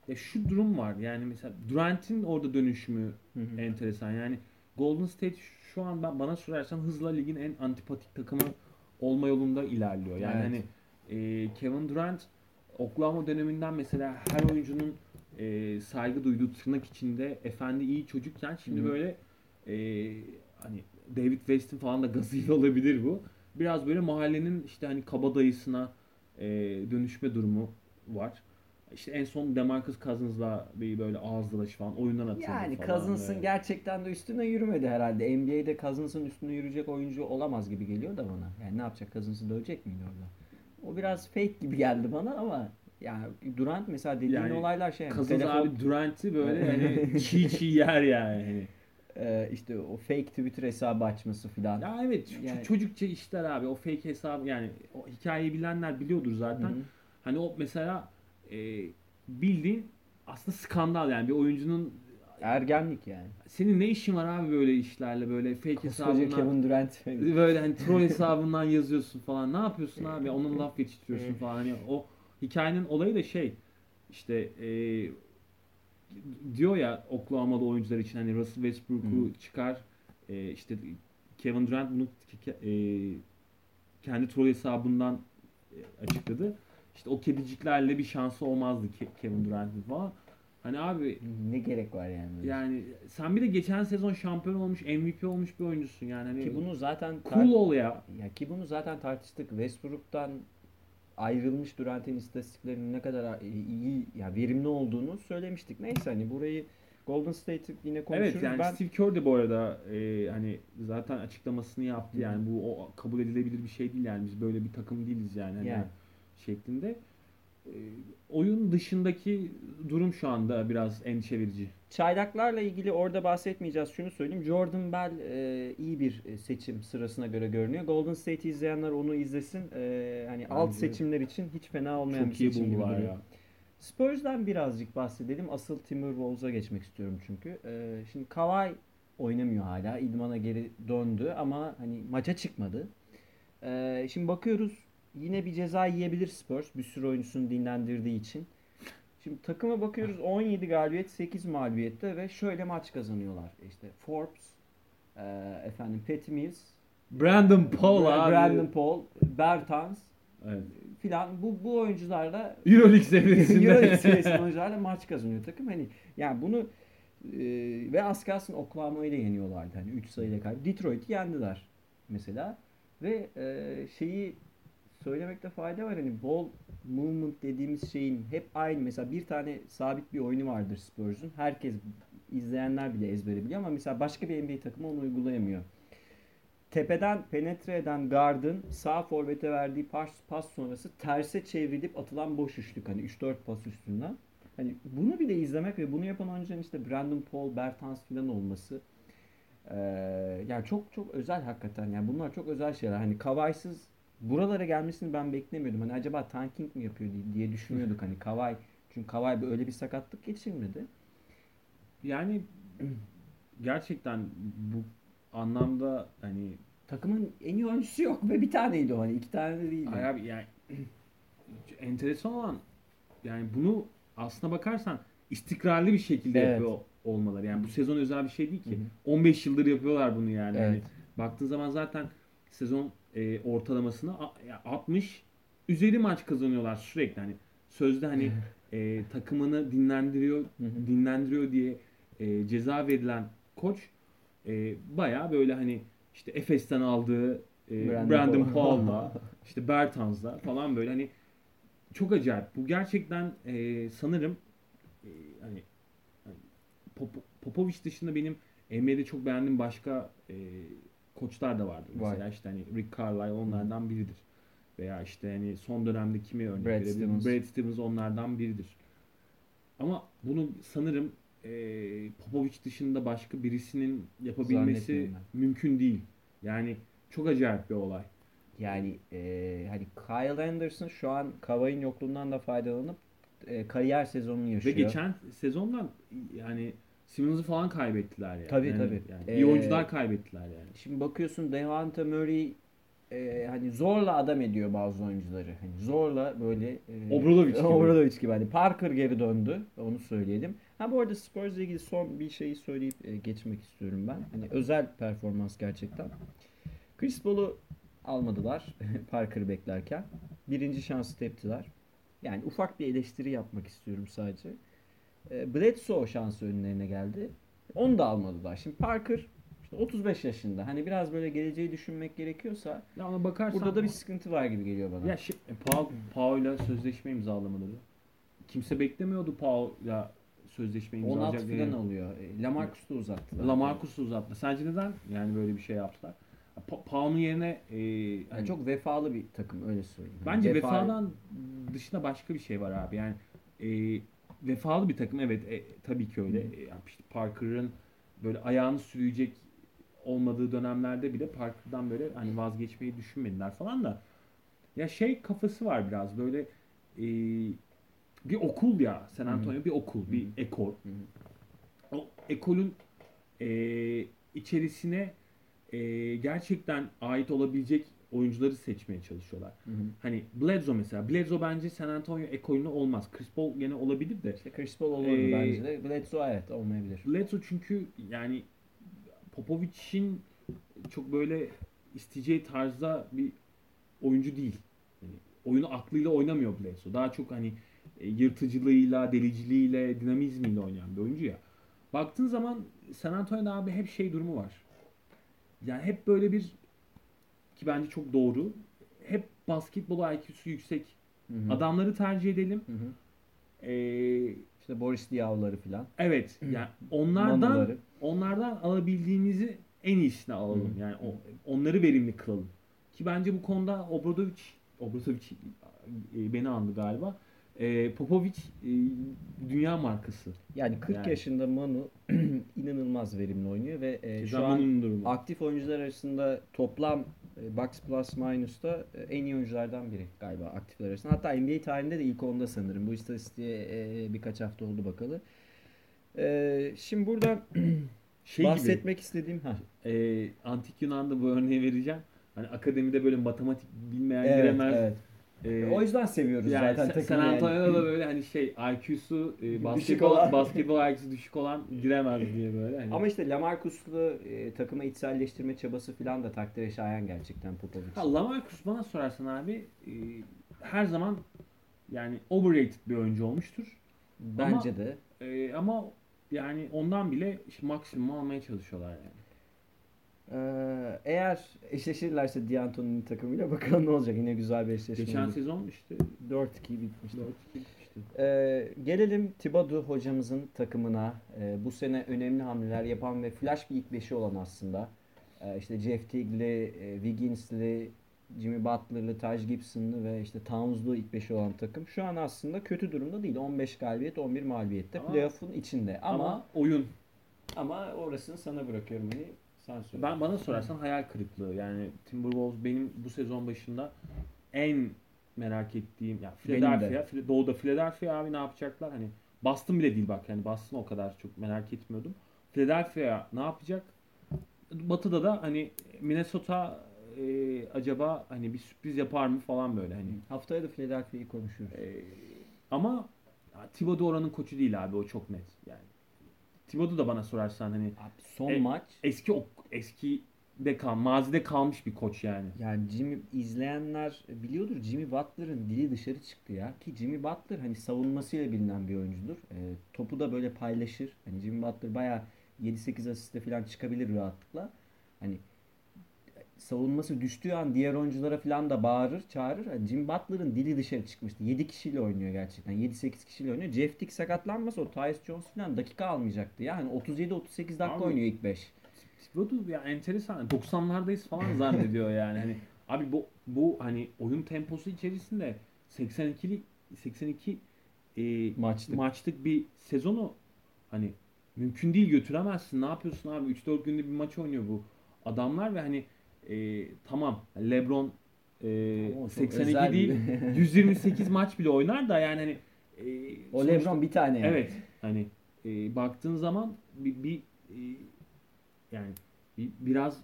ya şu durum var yani mesela Durant'in orada dönüşümü
Hı hı.
enteresan yani Golden State şu an ben bana sorarsan hızla ligin en antipatik takımı olma yolunda ilerliyor. Yani
Evet.
hani e, Kevin Durant Oklahoma döneminden mesela her oyuncunun e, saygı duyduğu tırnak içinde efendi iyi çocukken şimdi
Hı
böyle e, hani David West'in falan da gazıyla olabilir bu. Biraz böyle mahallenin işte hani kabadayısına e, dönüşme durumu var. İşte en son DeMarcus Cousins'la bir böyle ağız dalaşı falan oyundan atıldı
Yani
falan.
Cousins'ın
böyle.
gerçekten de üstüne yürümedi herhalde. NBA'de Cousins'ın üstüne yürüyecek oyuncu olamaz gibi geliyor da bana. Yani ne yapacak? Cousins'ı dövecek miydi orada? O biraz fake gibi geldi bana ama yani Durant mesela dediğin
Yani
olaylar şey yani
Cousins
telefon-
abi Durant'i böyle hani çiğ çiğ yer yani. Hani.
e, işte o fake Twitter hesabı açması filan.
Ya evet
Yani-
çocukça işler abi o fake hesabı yani o hikayeyi bilenler biliyordur zaten.
Hı hı.
Hani o mesela e, bildiğin aslında skandal yani bir oyuncunun
Ergenlik yani.
senin ne işin var abi böyle işlerle böyle fake
Koskoca
hesabından
Kevin Durant.
böyle hani troll hesabından yazıyorsun falan ne yapıyorsun abi onun laf yetiştiriyorsun falan hani o hikayenin olayı da şey işte e, diyor ya Oklahoma'da oyuncular için hani Russell Westbrook'u
Hı.
çıkar e, işte Kevin Durant bunu e, kendi troll hesabından e, açıkladı. İşte o kediciklerle bir şansı olmazdı Ke- Kevin Durant'ın falan. Hani abi
ne gerek var yani? böyle?
yani sen bir de geçen sezon şampiyon olmuş, MVP olmuş bir oyuncusun yani hani
Ki bunu zaten
cool ol ya.
Ya ki bunu zaten tartıştık. Westbrook'tan ayrılmış Durant'in istatistiklerinin ne kadar iyi, ya verimli olduğunu söylemiştik. Neyse hani burayı Golden State'i yine konuşuruz.
Evet yani
ben
Steve Kerr de bu arada e, hani zaten açıklamasını yaptı yani bu o kabul edilebilir bir şey değil yani biz böyle bir takım değiliz yani, hani
Yani.
şeklinde. E, oyun dışındaki durum şu anda biraz endişe verici.
çaylaklarla ilgili orada bahsetmeyeceğiz. Şunu söyleyeyim. Jordan Bell e, iyi bir e, seçim sırasına göre görünüyor. Golden State izleyenler onu izlesin. E, hani alt
Bence
seçimler için hiç fena olmayan bir seçim gibi duruyor.
ya.
Spurs'dan birazcık bahsedelim. Asıl Timberwolves'a geçmek istiyorum çünkü. Ee, şimdi Kawhi oynamıyor hala. İdmana geri döndü ama hani maça çıkmadı. Ee, şimdi bakıyoruz yine bir ceza yiyebilir Spurs bir sürü oyuncusunu dinlendirdiği için. Şimdi takıma bakıyoruz 17 galibiyet 8 mağlubiyette ve şöyle maç kazanıyorlar. İşte Forbes, e, efendim Patty Mills,
Brandon Paul abi.
Brandon Paul, Bertans
Evet.
filan bu bu oyuncularla
Euroleague seviyesinde.
Euroleague seviyesinde oyuncularla maç kazanıyor takım. Hani yani bunu e, ve az kalsın Oklahoma'yı da yeniyorlardı. Hani 3 sayıyla kaybı. Detroit'i yendiler mesela. Ve e, şeyi söylemekte fayda var. Hani ball movement dediğimiz şeyin hep aynı. Mesela bir tane sabit bir oyunu vardır Spurs'un. Herkes izleyenler bile ezbere biliyor ama mesela başka bir NBA takımı onu uygulayamıyor. Tepeden penetre eden guard'ın sağ forvete verdiği pas, pas sonrası terse çevrilip atılan boş üçlük. Hani 3-4 pas üstünden. Hani bunu bile izlemek ve bunu yapan oyuncuların işte Brandon Paul, Bertans filan olması eee, yani çok çok özel hakikaten. Yani bunlar çok özel şeyler. Hani Kavay'sız buralara gelmesini ben beklemiyordum. Hani acaba tanking mi yapıyor diye, düşünüyorduk hani Kavay. Çünkü Kavay öyle bir sakatlık geçirmedi.
Yani gerçekten bu anlamda hani
Takımın en iyi oyuncusu yok ve bir taneydi o hani iki tane de değildi.
Ay abi yani enteresan olan yani bunu aslına bakarsan istikrarlı bir şekilde
Evet.
yapıyor olmaları. Yani bu sezon özel bir şey değil ki.
Hı hı.
15 yıldır yapıyorlar bunu yani. Hani
Evet.
baktığın zaman zaten sezon e, ortalamasını a- ya 60 üzeri maç kazanıyorlar sürekli hani sözde hani e, takımını dinlendiriyor dinlendiriyor diye e, ceza verilen koç e, baya böyle hani işte Efes'ten aldığı e,
Brandon
Brandon,
Paul.
Paul'la işte Bertans'la falan böyle hani çok acayip. Bu gerçekten e, sanırım e, hani, hani Pop- Popovic dışında benim NBA'de çok beğendiğim başka e, koçlar da vardır.
Var.
Mesela işte hani Rick Carlisle onlardan biridir. Veya işte hani son dönemde kimi örnek
Brad
verebilirim?
Stevens.
Brad Stevens onlardan biridir. Ama bunu sanırım e, Popovic dışında başka birisinin yapabilmesi mümkün değil. Yani çok acayip bir olay.
Yani e, hani Kyle Anderson şu an Kavay'ın yokluğundan da faydalanıp e, kariyer sezonunu
Ve
yaşıyor.
geçen sezondan yani Simmons'ı falan kaybettiler yani.
Tabii,
Yani-
tabii.
Yani
Ee,
iyi oyuncular kaybettiler yani.
Şimdi bakıyorsun Devante Murray e, hani zorla adam ediyor bazı oyuncuları. Hani zorla böyle e,
Obradovic gibi.
Obradovic gibi. Hani Parker geri döndü. Onu söyleyelim. Ha bu arada Spurs'la ilgili son bir şeyi söyleyip e, geçmek istiyorum ben. Hani özel performans gerçekten. Chris Paul'u almadılar Parker'ı beklerken. Birinci şansı teptiler. Yani ufak bir eleştiri yapmak istiyorum sadece. E, Bledsoe şansı önlerine geldi. Onu da almadılar. Şimdi Parker işte 35 yaşında. Hani biraz böyle geleceği düşünmek gerekiyorsa
Ya ona bakarsan
burada da bir sıkıntı var gibi geliyor bana.
Ya şey, Pau, Pau'yla sözleşme imzalamaları. Kimse beklemiyordu Pau'la sözleşme
16
imzalayacak diye.
falan oluyor. E, Lamarcus da uzattı.
Lamarcus'u uzattı. Sence neden yani böyle bir şey yaptılar? Pa- Pau'nun yerine e,
Yani
hani
çok vefalı bir takım öyle söyleyeyim.
Bence
vefa-
vefadan dışında başka bir şey var abi. Yani e, vefalı bir takım evet e, tabii ki öyle. E, yani işte Parker'ın böyle ayağını sürüyecek olmadığı dönemlerde bile Parker'dan böyle hani vazgeçmeyi düşünmediler falan da ya şey kafası var biraz böyle e, bir okul ya San Antonio bir okul, bir ekol.
Hı.
O ekolün e, içerisine e, gerçekten ait olabilecek oyuncuları seçmeye çalışıyorlar.
Hı hı.
Hani Bledsoe mesela. Bledsoe bence San Antonio ekolüne olmaz. Chris Paul gene olabilir de.
İşte Chris Paul olur
Ee,
bence de. Bledsoe evet olmayabilir.
Bledsoe çünkü yani Popovic'in çok böyle isteyeceği tarzda bir oyuncu değil. Yani oyunu aklıyla oynamıyor Bledsoe. Daha çok hani e, yırtıcılığıyla, deliciliğiyle, dinamizmiyle oynayan bir oyuncu ya. Baktığın zaman San Antonio'da abi hep şey durumu var. Yani hep böyle bir ki bence çok doğru. Hep basketbol IQ'su yüksek
Hı hı.
adamları tercih edelim. Ee,
İşte Boris Diaw'ları falan.
evet. Yani onlardan
Manuları.
onlardan alabildiğimizi en iyisini alalım.
Hı.
Yani o, onları verimli kılalım. Ki bence bu konuda Obradovic Obradovic e, beni andı galiba. E, Popovic e, dünya markası.
Yani 40
Yani.
yaşında Manu inanılmaz verimli oynuyor ve e, şu an
durumu.
aktif oyuncular arasında toplam e, box plus minus'ta e, en iyi oyunculardan biri galiba aktifler arasında. Hatta NBA tarihinde de ilk onda sanırım. Bu istatistiğe e, birkaç hafta oldu bakalı. Şimdi burada
Şey gibi,
bahsetmek istediğim ha.
e, Antik Yunan'da bu örneği vereceğim. Hani akademide böyle matematik bilmeyen
Evet,
giremez.
evet.
E,
O yüzden seviyoruz
yani
zaten takımı
San
yani.
Antonio'da da böyle hani şey IQ'su e, basketbol, basketbol IQ'su düşük olan giremez diye böyle. Hani.
Ama işte Lamarcus'lu e, takıma içselleştirme çabası falan da takdire şayan gerçekten Popovic.
Ha, Lamarcus bana sorarsan abi e, her zaman yani overrated bir oyuncu olmuştur.
Bence
ama-
de.
E, ama yani ondan bile işte maksimum almaya çalışıyorlar yani.
Ee, eğer eşleşirlerse D'Antoni'nin takımıyla bakalım ne olacak. Yine güzel bir eşleşme
Geçen sezon işte
4-2 bitmişti.
4 bitmişti.
Ee, gelelim Thibodeau hocamızın takımına. Ee, bu sene önemli hamleler yapan ve flash bir ilk beşi olan aslında. Ee, işte Jeff Teague'li, e, Wiggins'li, Jimmy Butler'lı, Taj Gibson'lı ve işte Towns'lu ilk beşi olan takım. Şu an aslında kötü durumda değil. 15 galibiyet, 11 mağlubiyette. Playoff'un içinde. Ama,
Ama, oyun.
ama orasını sana bırakıyorum. Hani sen söyle.
Ben bana sorarsan hayal kırıklığı. Yani Timberwolves benim bu sezon başında en merak ettiğim ya Philadelphia, Phila- Doğu'da Philadelphia abi ne yapacaklar? Hani Boston bile değil bak yani Boston o kadar çok merak etmiyordum. Philadelphia ne yapacak? Batı'da da hani Minnesota e, acaba hani bir sürpriz yapar mı falan böyle hani.
Haftaya da Philadelphia'yı konuşuyoruz.
E, ama Thibodeau oranın koçu değil abi o çok net yani. Thibodeau da bana sorarsan hani
Abi son
E,
maç
eski o eski de kal, mazide kalmış bir koç yani.
Yani Jimmy izleyenler biliyordur Jimmy Butler'ın dili dışarı çıktı ya. Ki Jimmy Butler hani savunmasıyla bilinen bir oyuncudur. Ee, topu da böyle paylaşır. Hani Jimmy Butler bayağı 7-8 asiste falan çıkabilir rahatlıkla. Hani savunması düştüğü an diğer oyunculara falan da bağırır, çağırır. Hani Jimmy Butler'ın dili dışarı çıkmıştı. 7 kişiyle oynuyor gerçekten. 7-8 kişiyle oynuyor. Jeff Tick sakatlanmasa o Tyus Jones falan dakika almayacaktı ya. Hani 37-38 dakika
Abi-
oynuyor ilk 5.
Thibodeau ya enteresan. 90'lardayız falan zannediyor yani. Hani abi bu bu hani oyun temposu içerisinde 82'lik 82 e,
Maçlık.
maçlık bir sezonu hani mümkün değil götüremezsin. Ne yapıyorsun abi? 3-4 günde bir maç oynuyor bu adamlar ve hani e, tamam LeBron e,
çok
82
özel bir-
değil 128 maç bile oynar da yani hani e,
O
sonuçta-
LeBron bir tane yani.
Evet. Hani e, baktığın zaman bir, bir e, yani bir, biraz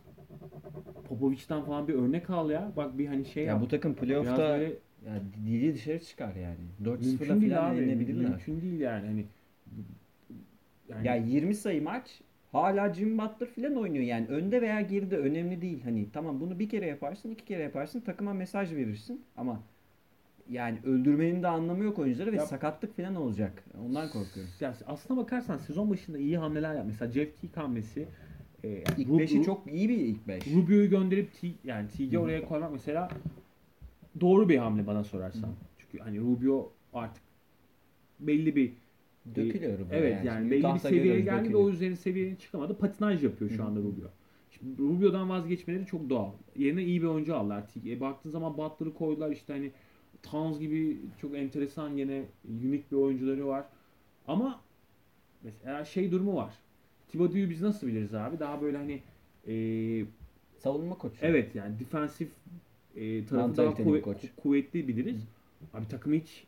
Popovic'ten falan bir örnek al ya. Bak bir hani şey
Ya
yap.
bu takım playoff'ta
böyle
ya dili dışarı çıkar yani. 4-0'la
mümkün değil
falan yenilebilirler.
Mümkün değil yani. Hani Yani
Ya 20 sayı maç hala Jim Butler falan oynuyor yani önde veya geride önemli değil hani tamam bunu bir kere yaparsın iki kere yaparsın takıma mesaj verirsin ama yani öldürmenin de anlamı yok oyuncuları ve
Ya-
sakatlık falan olacak ondan korkuyorum.
Ya aslına bakarsan sezon başında iyi hamleler yap. Mesela Jeff Teague hamlesi. E,
İlk
Ru-
5'i
Ru-
çok iyi bir ilk 5.
Rubio'yu gönderip T, yani
hı.
oraya koymak mesela doğru bir hamle bana sorarsan.
Hı.
Çünkü hani Rubio artık belli bir
Dökülüyor bu.
Evet yani belli bir seviyeye geldi ve
dökülüyor.
o üzerine seviyeye çıkamadı. Patinaj yapıyor şu
Hı hı.
anda Rubio. Şimdi Rubio'dan vazgeçmeleri çok doğal. Yerine iyi bir oyuncu aldılar. E, baktığın zaman Butler'ı koydular işte hani Towns gibi çok enteresan yine unik bir oyuncuları var. Ama mesela şey durumu var. Thibodeau'yu biz nasıl biliriz abi? Daha böyle hani e,
Savunma koçu.
evet yani defensif e, tarafı daha kuvvet-
koç.
kuvvetli biliriz. Abi takım hiç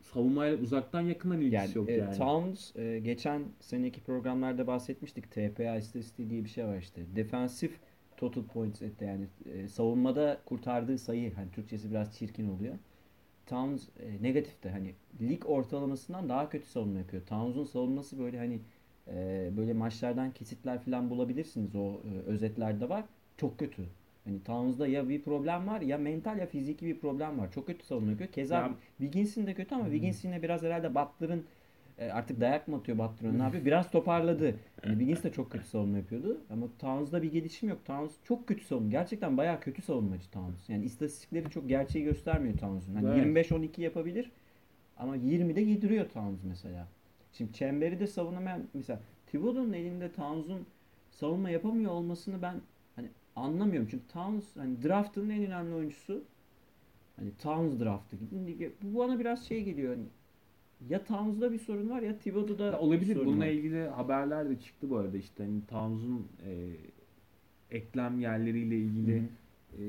savunmayla uzaktan yakından ilgisi
Yani,
yok
e,
yani.
Towns e, geçen seneki programlarda bahsetmiştik. TPA istatistiği diye bir şey var işte. Defensif total points etti yani e, savunmada kurtardığı sayı hani Türkçesi biraz çirkin oluyor. Towns e, negatifte hani lig ortalamasından daha kötü savunma yapıyor. Towns'un savunması böyle hani e, böyle maçlardan kesitler falan bulabilirsiniz o e, özetlerde var. Çok kötü. Hani Towns'da ya bir problem var ya mental ya fiziki bir problem var. Çok kötü savunma yapıyor. Keza
Ya-
Wiggins'in de kötü ama
Hı.
Wiggins yine biraz herhalde Butler'ın e, artık dayak mı atıyor Butler'ın ne yapıyor? Biraz toparladı. Yani Wiggins de çok kötü savunma yapıyordu. Ama Towns'da bir gelişim yok. Towns çok kötü savunma. Gerçekten bayağı kötü savunmacı Towns. Yani istatistikleri çok gerçeği göstermiyor Towns'un. Hani
Evet.
25-12 yapabilir ama 20'de yediriyor Towns mesela. Şimdi çemberi de savunamayan mesela Thibodeau'nun elinde Towns'un savunma yapamıyor olmasını ben hani anlamıyorum. Çünkü Towns hani draft'ın en önemli oyuncusu. Hani Towns draftı gibi. Bu bana biraz şey geliyor hani ya Towns'da bir sorun var ya Thibodeau'da
Ya olabilir.
sorun
Bununla
var.
ilgili haberler de çıktı bu arada işte hani Towns'un e, eklem yerleriyle ilgili
Hı hı.
e,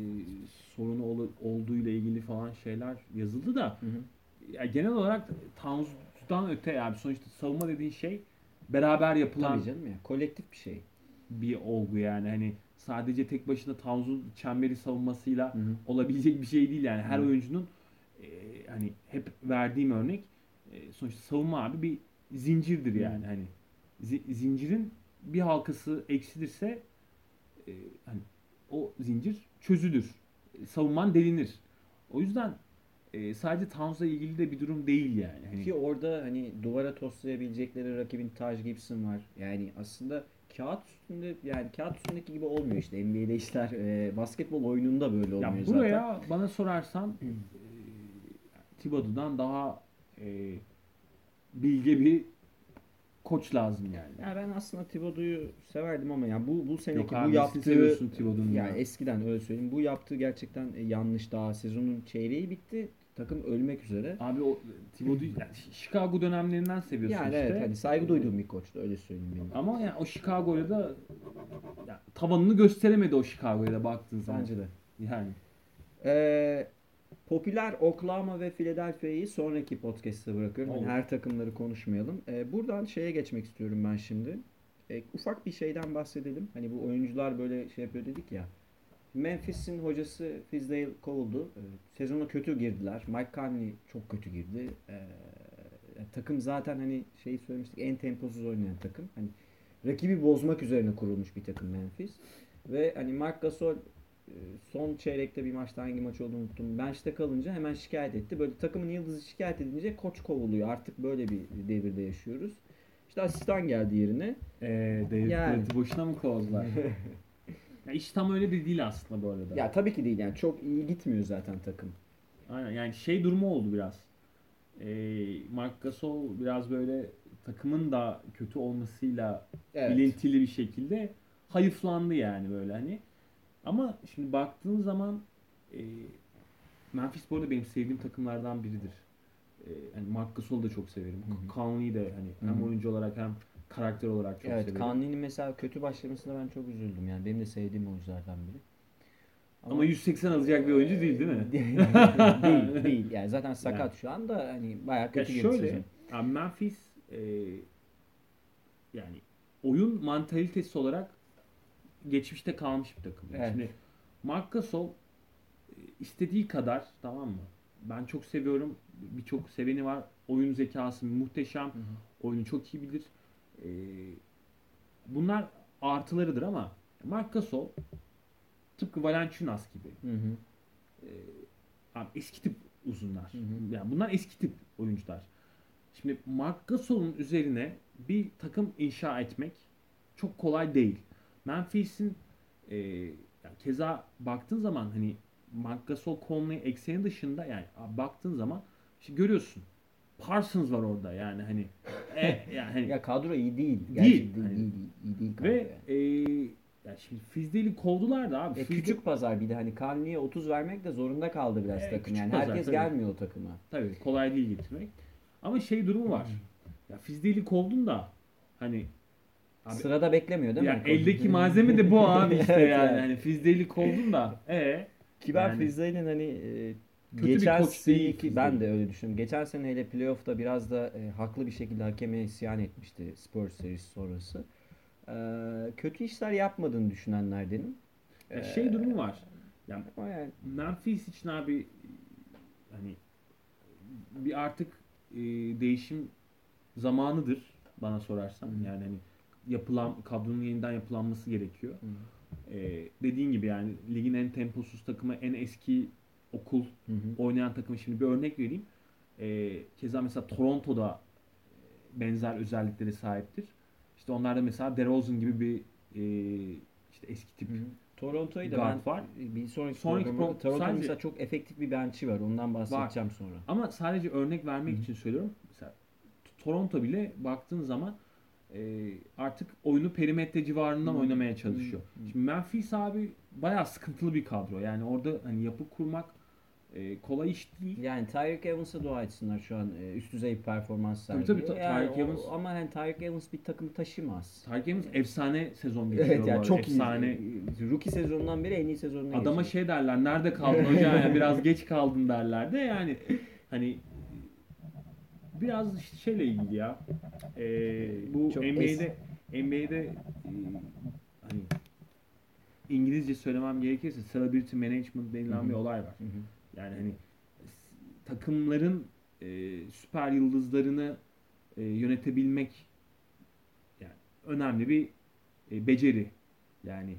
sorunu ol, olduğu ile ilgili falan şeyler yazıldı da
Hı hı.
ya genel olarak Towns'dan öte yani sonuçta savunma dediğin şey beraber yapılan
Tabii canım ya. Kolektif bir şey.
bir olgu yani hani sadece tek başına Towns'un çemberi savunmasıyla
Hı hı.
olabilecek bir şey değil yani her
Hı.
oyuncunun e, hani hep verdiğim örnek e, sonuçta savunma abi bir zincirdir yani hani zi- zincirin bir halkası eksilirse e, hani o zincir çözülür. E, Savunman delinir. O yüzden e, sadece Towns'la ilgili de bir durum değil yani. Hani,
Ki orada hani duvara toslayabilecekleri rakibin Taj Gibson var. Yani aslında kağıt üstünde yani kağıt üstündeki gibi olmuyor işte NBA'de işler e, basketbol oyununda böyle olmuyor
ya
zaten.
buraya bana sorarsan e, Thibodeau'dan daha e, bilge bir koç lazım yani.
Ya ben aslında Thibodeau'yu severdim ama yani bu bu seneki
Yok
bu
abi nesini
yaptığı
seviyorsun Thibodeau'nun
ya
ya.
eskiden öyle söyleyeyim. Bu yaptığı gerçekten e, yanlış daha sezonun çeyreği bitti. Takım ölmek üzere.
Abi o Thibodeau yani Chicago dönemlerinden seviyorsun
Yani
işte.
evet hani saygı duyduğum bir koçtu öyle söyleyeyim benim.
Ama yani o Chicago'ya da ya, tavanını gösteremedi o Chicago'ya da baktığın zaman.
Bence de.
Yani.
Ee, popüler Oklahoma ve Philadelphia'yı sonraki podcast'te bırakıyorum.
Olur.
her takımları konuşmayalım. Ee, buradan şeye geçmek istiyorum ben şimdi. Ee, ufak bir şeyden bahsedelim. Hani bu oyuncular böyle şey yapıyor dedik ya. Memphis'in hocası Fizdale kovuldu. Sezona kötü girdiler. Mike Conley çok kötü girdi. Ee, takım zaten hani şey söylemiştik en temposuz oynayan takım. Hani rakibi bozmak üzerine kurulmuş bir takım Memphis. Ve hani Mark Gasol e, son çeyrekte bir maçta hangi maç olduğunu unuttum. Bench'te kalınca hemen şikayet etti. Böyle takımın yıldızı şikayet edince koç kovuluyor. Artık böyle bir devirde yaşıyoruz. İşte asistan geldi yerine.
Ee, David
Yani.
Boşuna mı kovdular? ya iş tam öyle de değil aslında bu arada.
ya tabii ki değil yani çok iyi gitmiyor zaten takım.
Aynen yani şey durumu oldu biraz. Ee, Mark Gasol biraz böyle takımın da kötü olmasıyla
Evet.
ilintili bir şekilde hayıflandı yani böyle hani. Ama şimdi baktığın zaman e, Memphis bu arada benim sevdiğim takımlardan biridir. E, hani Mark Gasol'u da çok severim. Conley'i de hani hem oyuncu olarak hem karakter olarak çok
evet,
severim.
Conley'nin mesela kötü başlamasına ben çok üzüldüm yani. Benim de sevdiğim oyunculardan biri.
Ama 180 alacak bir oyuncu değil değil mi?
değil, değil. Yani zaten sakat şu anda hani bayağı
Ya
kötü girdi
şöyle,
sezon.
abi Memphis e, yani oyun mantalitesi olarak geçmişte kalmış bir takım.
Evet.
Şimdi Mark Gasol e, istediği kadar tamam mı? Ben çok seviyorum. Birçok seveni var. Oyun zekası muhteşem.
Hı hı.
Oyunu çok iyi bilir. E, bunlar artılarıdır ama Marc Gasol tıpkı Valanciunas gibi
Hı hı.
e, abi eski tip uzunlar.
Hı hı.
Yani bunlar eski tip oyuncular. Şimdi Marc Gasol'un üzerine bir takım inşa etmek çok kolay değil. Memphis'in e, yani keza baktığın zaman hani Marc Gasol Conley ekseni dışında yani baktığın zaman işte görüyorsun. Parsons var orada yani hani e, yani hani
Ya kadro iyi değil.
Değil.
Gerçekten
Hani-
iyi, değil, iyi değil kadro.
ve
yani.
e, yani şimdi Fizdale'i kovdular da abi.
E,
Fizdale-
küçük pazar bir de hani Conley'e 30 vermek de zorunda kaldı biraz
E,
takım. Yani
pazar,
herkes
tabii.
gelmiyor o takıma.
Tabii kolay değil getirmek. Ama şey durumu var. Ya Fizdale'i kovdun da hani Abi-
Sırada beklemiyor değil
ya
mi?
eldeki malzeme de bu abi işte
Evet,
yani.
yani.
Hani Fizdale'i kovdun da e
Ki ben
Yani-
Fizdale'in hani e,
Kötü bir
geçen
koç değil
seneki ben de öyle düşünüyorum. Geçen sene hele playoff'ta biraz da e, haklı bir şekilde hakeme isyan etmişti Spurs serisi sonrası. E, kötü işler yapmadığını düşünenlerdenim. E,
şey durumu var. Yani
yani
Memphis için abi hani bir artık e, değişim zamanıdır bana sorarsan.
Hı.
Yani hani yapılan kadronun yeniden yapılanması gerekiyor.
Hı.
E, dediğin gibi yani ligin en temposuz takımı, en eski okul
Hı hı.
oynayan takımı şimdi bir örnek vereyim. E, keza mesela Toronto'da e, benzer özelliklere sahiptir. İşte onlarda mesela DeRozan gibi bir e, işte eski tip
Hı hı. Toronto'yu da ben
var.
bir sonraki,
Sonraki
programda
pro-
Toronto'nun mesela çok efektif bir bench'i var. Ondan bahsedeceğim sonra.
Ama sadece örnek vermek
Hı.
için söylüyorum. Mesela Toronto bile baktığın zaman e, artık oyunu perimetre civarından
Hı.
oynamaya çalışıyor.
Hı.
Şimdi Memphis abi bayağı sıkıntılı bir kadro. Yani orada hani yapı kurmak e, kolay iş değil.
Yani Tyreek Evans'a dua etsinler şu an e, üst düzey performans
Tabii,
sergiliyor.
tabii, ta-
Yani
Tyreek Evans-
ama hani Tyreek Evans bir takımı taşımaz.
Tarık Evans efsane sezon geçiriyor.
Evet yani çok
efsane.
iyi. Rookie sezonundan beri en iyi sezonuna
Adama
geçiyor.
şey derler nerede kaldın hocam yani biraz geç kaldın derler de yani hani biraz işte şeyle ilgili ya Ee, bu
Çok
NBA'de NBA'de e, hani İngilizce söylemem gerekirse celebrity management denilen
Hı hı.
bir olay var.
Hı hı.
Yani hani takımların e, süper yıldızlarını e, yönetebilmek yani önemli bir e, beceri. Yani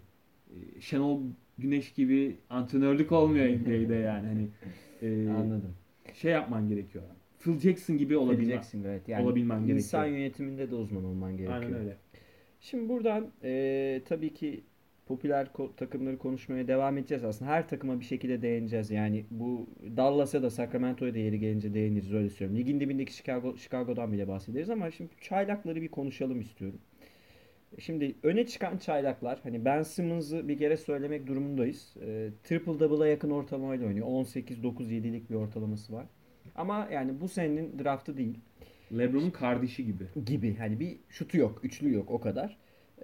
e, Şenol Güneş gibi antrenörlük olmuyor NBA'de yani hani e,
Anladım.
şey yapman gerekiyor. Phil Jackson gibi olabilmen.
Olabileceksin evet. Yani
olabilmen
insan
gerekiyor.
yönetiminde de uzman olman gerekiyor.
Aynen öyle.
Şimdi buradan e, tabii ki popüler takımları konuşmaya devam edeceğiz aslında. Her takıma bir şekilde değineceğiz. Yani bu Dallas'a da Sacramento'ya da yeri gelince değiniriz öyle söylüyorum. Ligin dibindeki Chicago, Chicago'dan bile bahsederiz ama şimdi çaylakları bir konuşalım istiyorum. Şimdi öne çıkan çaylaklar hani Ben Simmons'ı bir kere söylemek durumundayız. E, triple double'a yakın ortalamayla oynuyor. 18-9-7'lik bir ortalaması var. Ama yani bu senenin draftı değil
LeBron'un kardeşi gibi.
gibi. Hani bir şutu yok, üçlü yok o kadar.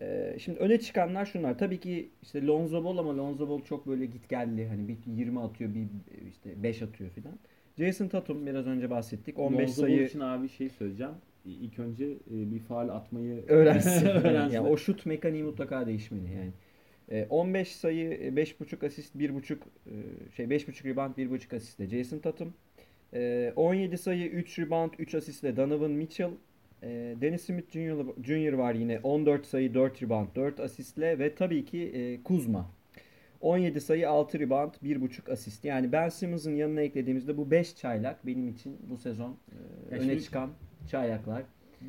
Ee, şimdi öne çıkanlar şunlar. Tabii ki işte Lonzo Ball ama Lonzo Ball çok böyle gitgelli. Hani bir 20 atıyor, bir işte 5 atıyor filan. Jason Tatum biraz önce bahsettik. 15
Lonzo Ball
sayı
için abi şey söyleyeceğim. İlk önce e, bir faal atmayı
öğrensin.
öğrensin.
yani o şut mekaniği mutlaka değişmeli yani. Ee, 15 sayı, e, 5.5 asist, 1.5 e, şey 5.5 rebound, 1.5 asistle Jason Tatum. Ee, 17 sayı, 3 rebound, 3 asistle Donovan Mitchell. Ee, Dennis Smith Jr. Jr. var yine 14 sayı, 4 rebound, 4 asistle ve tabii ki e, Kuzma. 17 sayı, 6 rebound, 1.5 asist. Yani Ben Simmons'ın yanına eklediğimizde bu 5 çaylak benim için bu sezon e, öne
şimdi-
çıkan çaylaklar.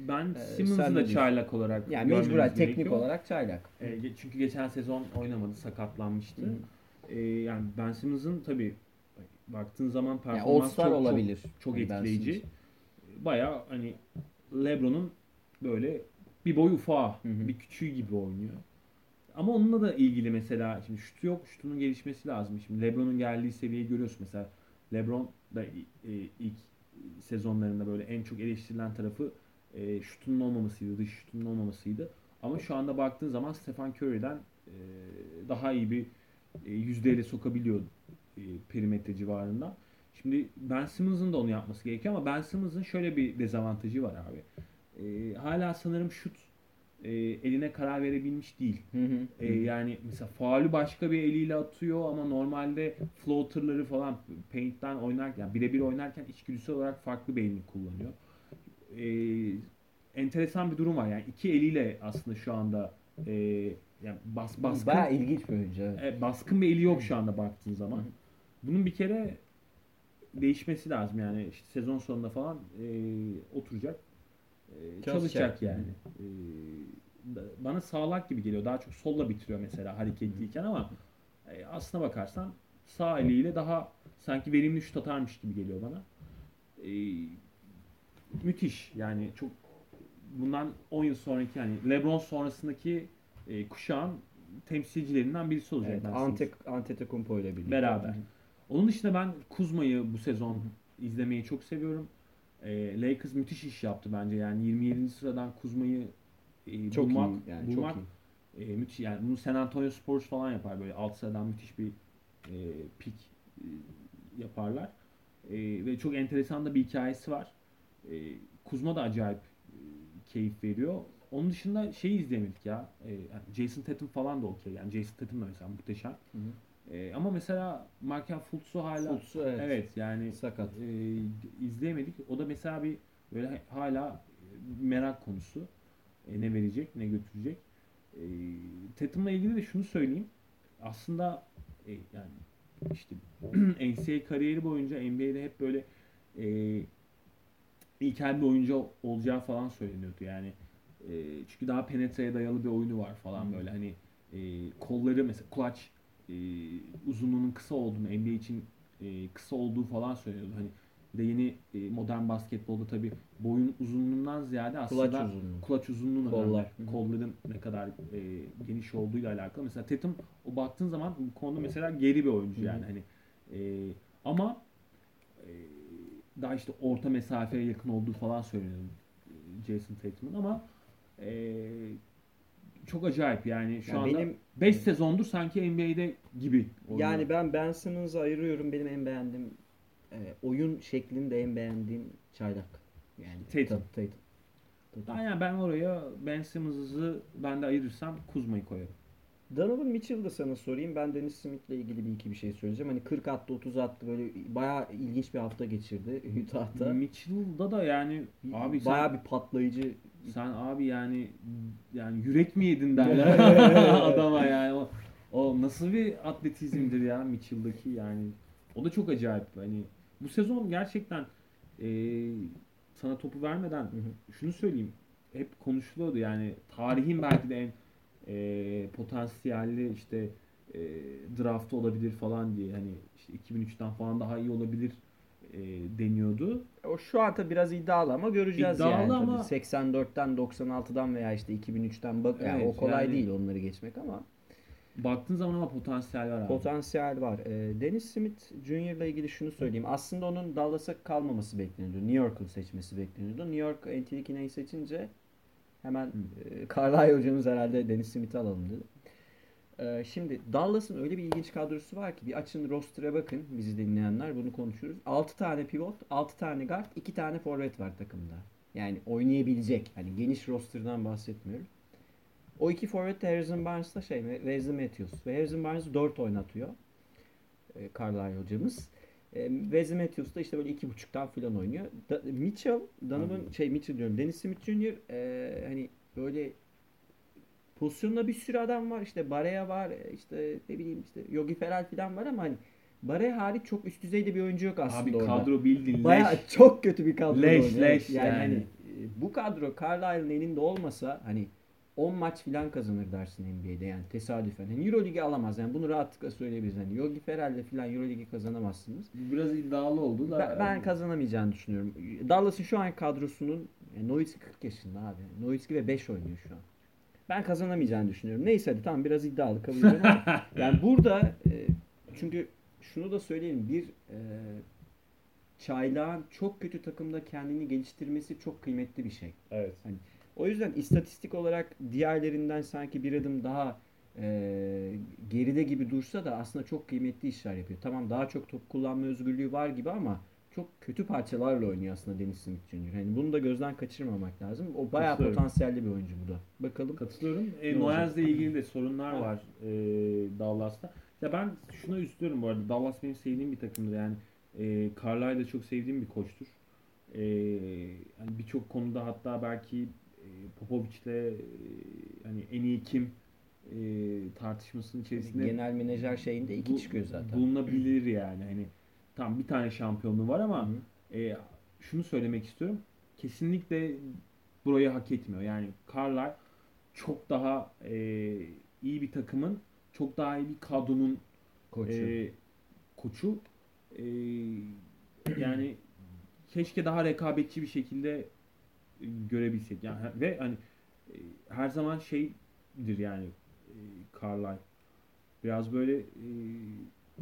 Ben
sen
Simmons'ı da çaylak olarak
Yani mecburen teknik
gerekiyor.
olarak çaylak.
E, çünkü geçen sezon oynamadı, sakatlanmıştı.
Hı.
E, yani Ben Simmons'ın tabii baktığın zaman
Yani
performans
All-Star
çok,
olabilir.
çok, çok
Hani
etkileyici. Baya hani LeBron'un böyle bir boy ufağı,
Hı hı.
bir küçüğü gibi oynuyor. Ama onunla da ilgili mesela şimdi şutu yok, şutunun gelişmesi lazım. Şimdi LeBron'un geldiği seviyeyi görüyorsun mesela. LeBron da e, ilk sezonlarında böyle en çok eleştirilen tarafı e, şutunun olmamasıydı, dış şutunun olmamasıydı. Ama şu anda baktığın zaman Stephen Curry'den e, daha iyi bir yüzdeyle sokabiliyor perimetre civarında. Şimdi Ben Simmons'ın da onu yapması gerekiyor ama Ben Simmons'ın şöyle bir dezavantajı var abi. E, hala sanırım şut e, eline karar verebilmiş değil.
Hı hı.
E, yani mesela faulü başka bir eliyle atıyor ama normalde floaterları falan paint'ten oynarken, birebir oynarken içgüdüsel olarak farklı bir elini kullanıyor. E, enteresan bir durum var. Yani iki eliyle aslında şu anda e, yani bas, baskın,
Bayağı ilginç bir oyuncu. Evet.
e, baskın bir eli yok şu anda baktığın zaman.
Hı hı.
Bunun bir kere değişmesi lazım yani işte sezon sonunda falan e, oturacak e, çalışacak, yani. E, bana sağlak gibi geliyor. Daha çok solla bitiriyor mesela hareketliyken ama e, aslına bakarsan sağ eliyle daha sanki verimli şut atarmış gibi geliyor bana. E, müthiş yani çok bundan 10 yıl sonraki yani LeBron sonrasındaki e, kuşağın temsilcilerinden birisi olacak.
Evet, Antetokounmpo ile birlikte.
Beraber. Onun dışında ben Kuzma'yı bu sezon izlemeyi çok seviyorum. E, Lakers müthiş iş yaptı bence. Yani 27. sıradan Kuzma'yı e,
Çok
bulmak,
iyi yani
bulmak
çok iyi.
e, müthiş. Yani bunu San Antonio Spurs falan yapar böyle alt sıradan müthiş bir e, pik e, yaparlar. E, ve çok enteresan da bir hikayesi var. E, Kuzma da acayip e, keyif veriyor. Onun dışında şeyi izleyemedik ya. E, Jason Tatum falan da okey. Yani Jason Tatum da mesela muhteşem.
Hı hı.
E, ama mesela Markel Fultz'u hala
Fultz'u, evet.
evet yani
Sakat.
e, izleyemedik. O da mesela bir böyle hala merak konusu. E, ne verecek, ne götürecek. E, Tatum'la ilgili de şunu söyleyeyim. Aslında e, yani işte NCAA kariyeri boyunca NBA'de hep böyle e, ilkel bir oyuncu olacağı falan söyleniyordu. Yani e, çünkü daha penetreye dayalı bir oyunu var falan
Hı.
böyle hani e, kolları mesela clutch e, uzunluğunun kısa olduğunu NBA için e, kısa olduğu falan söyleniyordu. Hani bir de yeni e, modern basketbolda tabi boyun uzunluğundan ziyade aslında
Kulaç uzunluğu.
kulaç uzunluğu
Kollar.
önemli. Kolların ne kadar e, geniş olduğuyla alakalı. Mesela Tatum o baktığın zaman bu konuda mesela geri bir oyuncu
hı.
yani hani e, ama e, daha işte orta mesafeye yakın olduğu falan söyleniyor e, Jason Tatum'un ama e, çok acayip yani şu
Yani
anda
benim
5 sezondur sanki NBA'de gibi. oynuyor.
yani ben Ben Simmons'ı ayırıyorum. Benim en beğendiğim e, oyun şeklinde en beğendiğim çaylak. Yani
Tatum.
Ta- Tatum. Tatum.
ben, yani ben oraya Ben Simmons'ı ben de ayırırsam Kuzma'yı koyarım.
Donovan Mitchell'ı da sana sorayım. Ben Dennis Smith'le ilgili bir iki bir şey söyleyeceğim. Hani 40 attı, 30 attı böyle bayağı ilginç bir hafta geçirdi Utah'ta.
Mitchell'da da yani abi sen,
bayağı bir patlayıcı
sen abi yani yani yürek mi yedin derler adama yani. O, o nasıl bir atletizmdir ya Mitchell'daki yani. O da çok acayip. Hani bu sezon gerçekten e, sana topu vermeden
Hı hı.
şunu söyleyeyim. Hep konuşuluyordu yani tarihin belki de en e, potansiyelli işte e, draftı olabilir falan diye. Hani işte 2003'ten falan daha iyi olabilir e, deniyordu.
O şu anda biraz iddialı ama göreceğiz
İddialı
yani.
ama-
Tabii 84'ten 96'dan veya işte 2003'ten bak yani
Evet,
o kolay
yani-
değil onları geçmek ama
Baktığın zaman ama potansiyel var abi.
potansiyel var. Ee, Dennis Smith Jr. ile ilgili şunu söyleyeyim. Aslında onun Dallas'a kalmaması bekleniyordu. New York'u seçmesi bekleniyordu. New York Antilikine'yi seçince hemen e, Carlisle hocamız herhalde Dennis Smith'i alalım dedi. Ee, şimdi Dallas'ın öyle bir ilginç kadrosu var ki bir açın roster'a bakın bizi dinleyenler bunu konuşuruz. 6 tane pivot, 6 tane guard, 2 tane forvet var takımda. Yani oynayabilecek. Hani geniş roster'dan bahsetmiyorum. O iki forvet de Harrison Barnes'la şey Wesley Matthews. Ve Harrison Barnes 4 oynatıyor. E, Carlisle hocamız. E, Wesley Matthews da işte böyle iki buçuktan falan oynuyor. Da, Mitchell, Donovan, şey Mitchell diyorum. Dennis Smith Jr. e, hani böyle pozisyonda bir sürü adam var. İşte Barea var. e, işte ne bileyim işte Yogi Ferrell falan var ama hani Barea hariç çok üst düzeyde bir oyuncu yok aslında
Abi
orada.
kadro bildin
Bayağı
leş.
çok kötü bir kadro.
Leş,
oynuyor.
leş
yani.
yani.
hani e, bu kadro Carlisle'ın elinde olmasa hani 10 maç filan kazanır dersin NBA'de yani tesadüfen. Yani Euroligi alamaz yani bunu rahatlıkla söyleyebiliriz. Yani Yogi Ferrell'le filan Euroligi kazanamazsınız.
Biraz iddialı oldu da.
Ben, ben kazanamayacağını düşünüyorum. Dallas'ın şu an kadrosunun yani Nowitzki 40 yaşında abi. Nowitzki ve 5 oynuyor şu an. Ben kazanamayacağını düşünüyorum. Neyse hadi tamam biraz iddialı kabul ediyorum ama yani burada e, çünkü şunu da söyleyeyim bir e, çaylağın çok kötü takımda kendini geliştirmesi çok kıymetli bir şey.
Evet.
O yüzden istatistik olarak diğerlerinden sanki bir adım daha e, geride gibi dursa da aslında çok kıymetli işler yapıyor. Tamam daha çok top kullanma özgürlüğü var gibi ama çok kötü parçalarla oynuyor aslında Dennis Smith Jr. Yani bunu da gözden kaçırmamak lazım. O bayağı potansiyelli bir oyuncu bu da. Bakalım.
Katılıyorum. E? Noyaz'la ilgili de sorunlar var e, Dallas'ta. Ya ben şuna üzülüyorum bu arada. Dallas benim sevdiğim bir takımdır. Yani e, Carlisle da çok sevdiğim bir koçtur. E, yani birçok konuda hatta belki Popovic'le e, hani en iyi kim e, tartışmasının içerisinde
Genel menajer şeyinde iki
bu-
çıkıyor zaten.
Bulunabilir yani. Hani tam bir tane şampiyonluğu var ama
Hı
e, şunu söylemek istiyorum. Kesinlikle burayı hak etmiyor. Yani Carlisle çok daha e, iyi bir takımın, çok daha iyi bir kadronun
Koçu.
e, koçu. E, yani keşke daha rekabetçi bir şekilde görebilsek. Yani ve hani e, her zaman şeydir yani e, Carlisle. Biraz böyle e,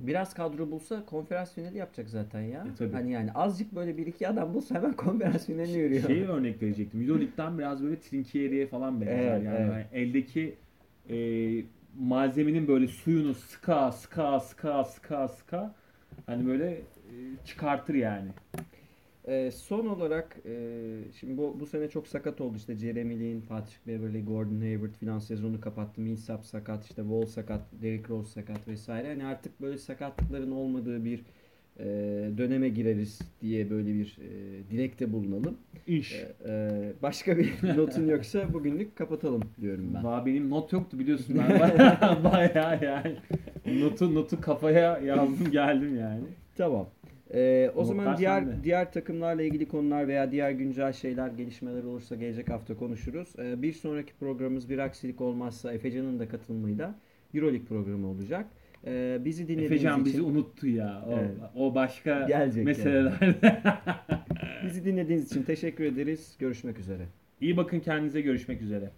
Biraz kadro bulsa konferans finali yapacak zaten ya.
E, tabii.
Hani yani azıcık böyle bir iki adam bulsa hemen konferans finaline yürüyor.
Şeyi örnek verecektim. Euroleague'den biraz böyle Trinkieri'ye falan benzer.
Evet,
yani
evet.
hani eldeki e, malzemenin böyle suyunu sıka sıka sıka sıka sıka hani böyle e, çıkartır yani.
Ee, son olarak e, şimdi bu, bu sene çok sakat oldu işte Jeremy Lin, Patrick Beverley, Gordon Hayward filan sezonu kapattı. Millsap sakat, işte Wall sakat, Derrick Rose sakat vesaire. Hani artık böyle sakatlıkların olmadığı bir e, döneme gireriz diye böyle bir e, dilekte bulunalım.
İş.
E, e, başka bir notun yoksa bugünlük kapatalım diyorum ben.
Valla benim not yoktu biliyorsun ben bayağı, bayağı yani notu notu kafaya yazdım geldim yani.
Tamam. Ee, o zaman diğer
sende.
diğer takımlarla ilgili konular veya diğer güncel şeyler, gelişmeler olursa gelecek hafta konuşuruz. Ee, bir sonraki programımız bir aksilik olmazsa Efecan'ın da katılımıyla Euroleague programı olacak. Ee, bizi dinlediğiniz
Efecan
için
bizi unuttu ya. O,
Evet.
o başka
Gelecek
meselelerde.
bizi dinlediğiniz için teşekkür ederiz. Görüşmek üzere.
İyi bakın kendinize görüşmek üzere.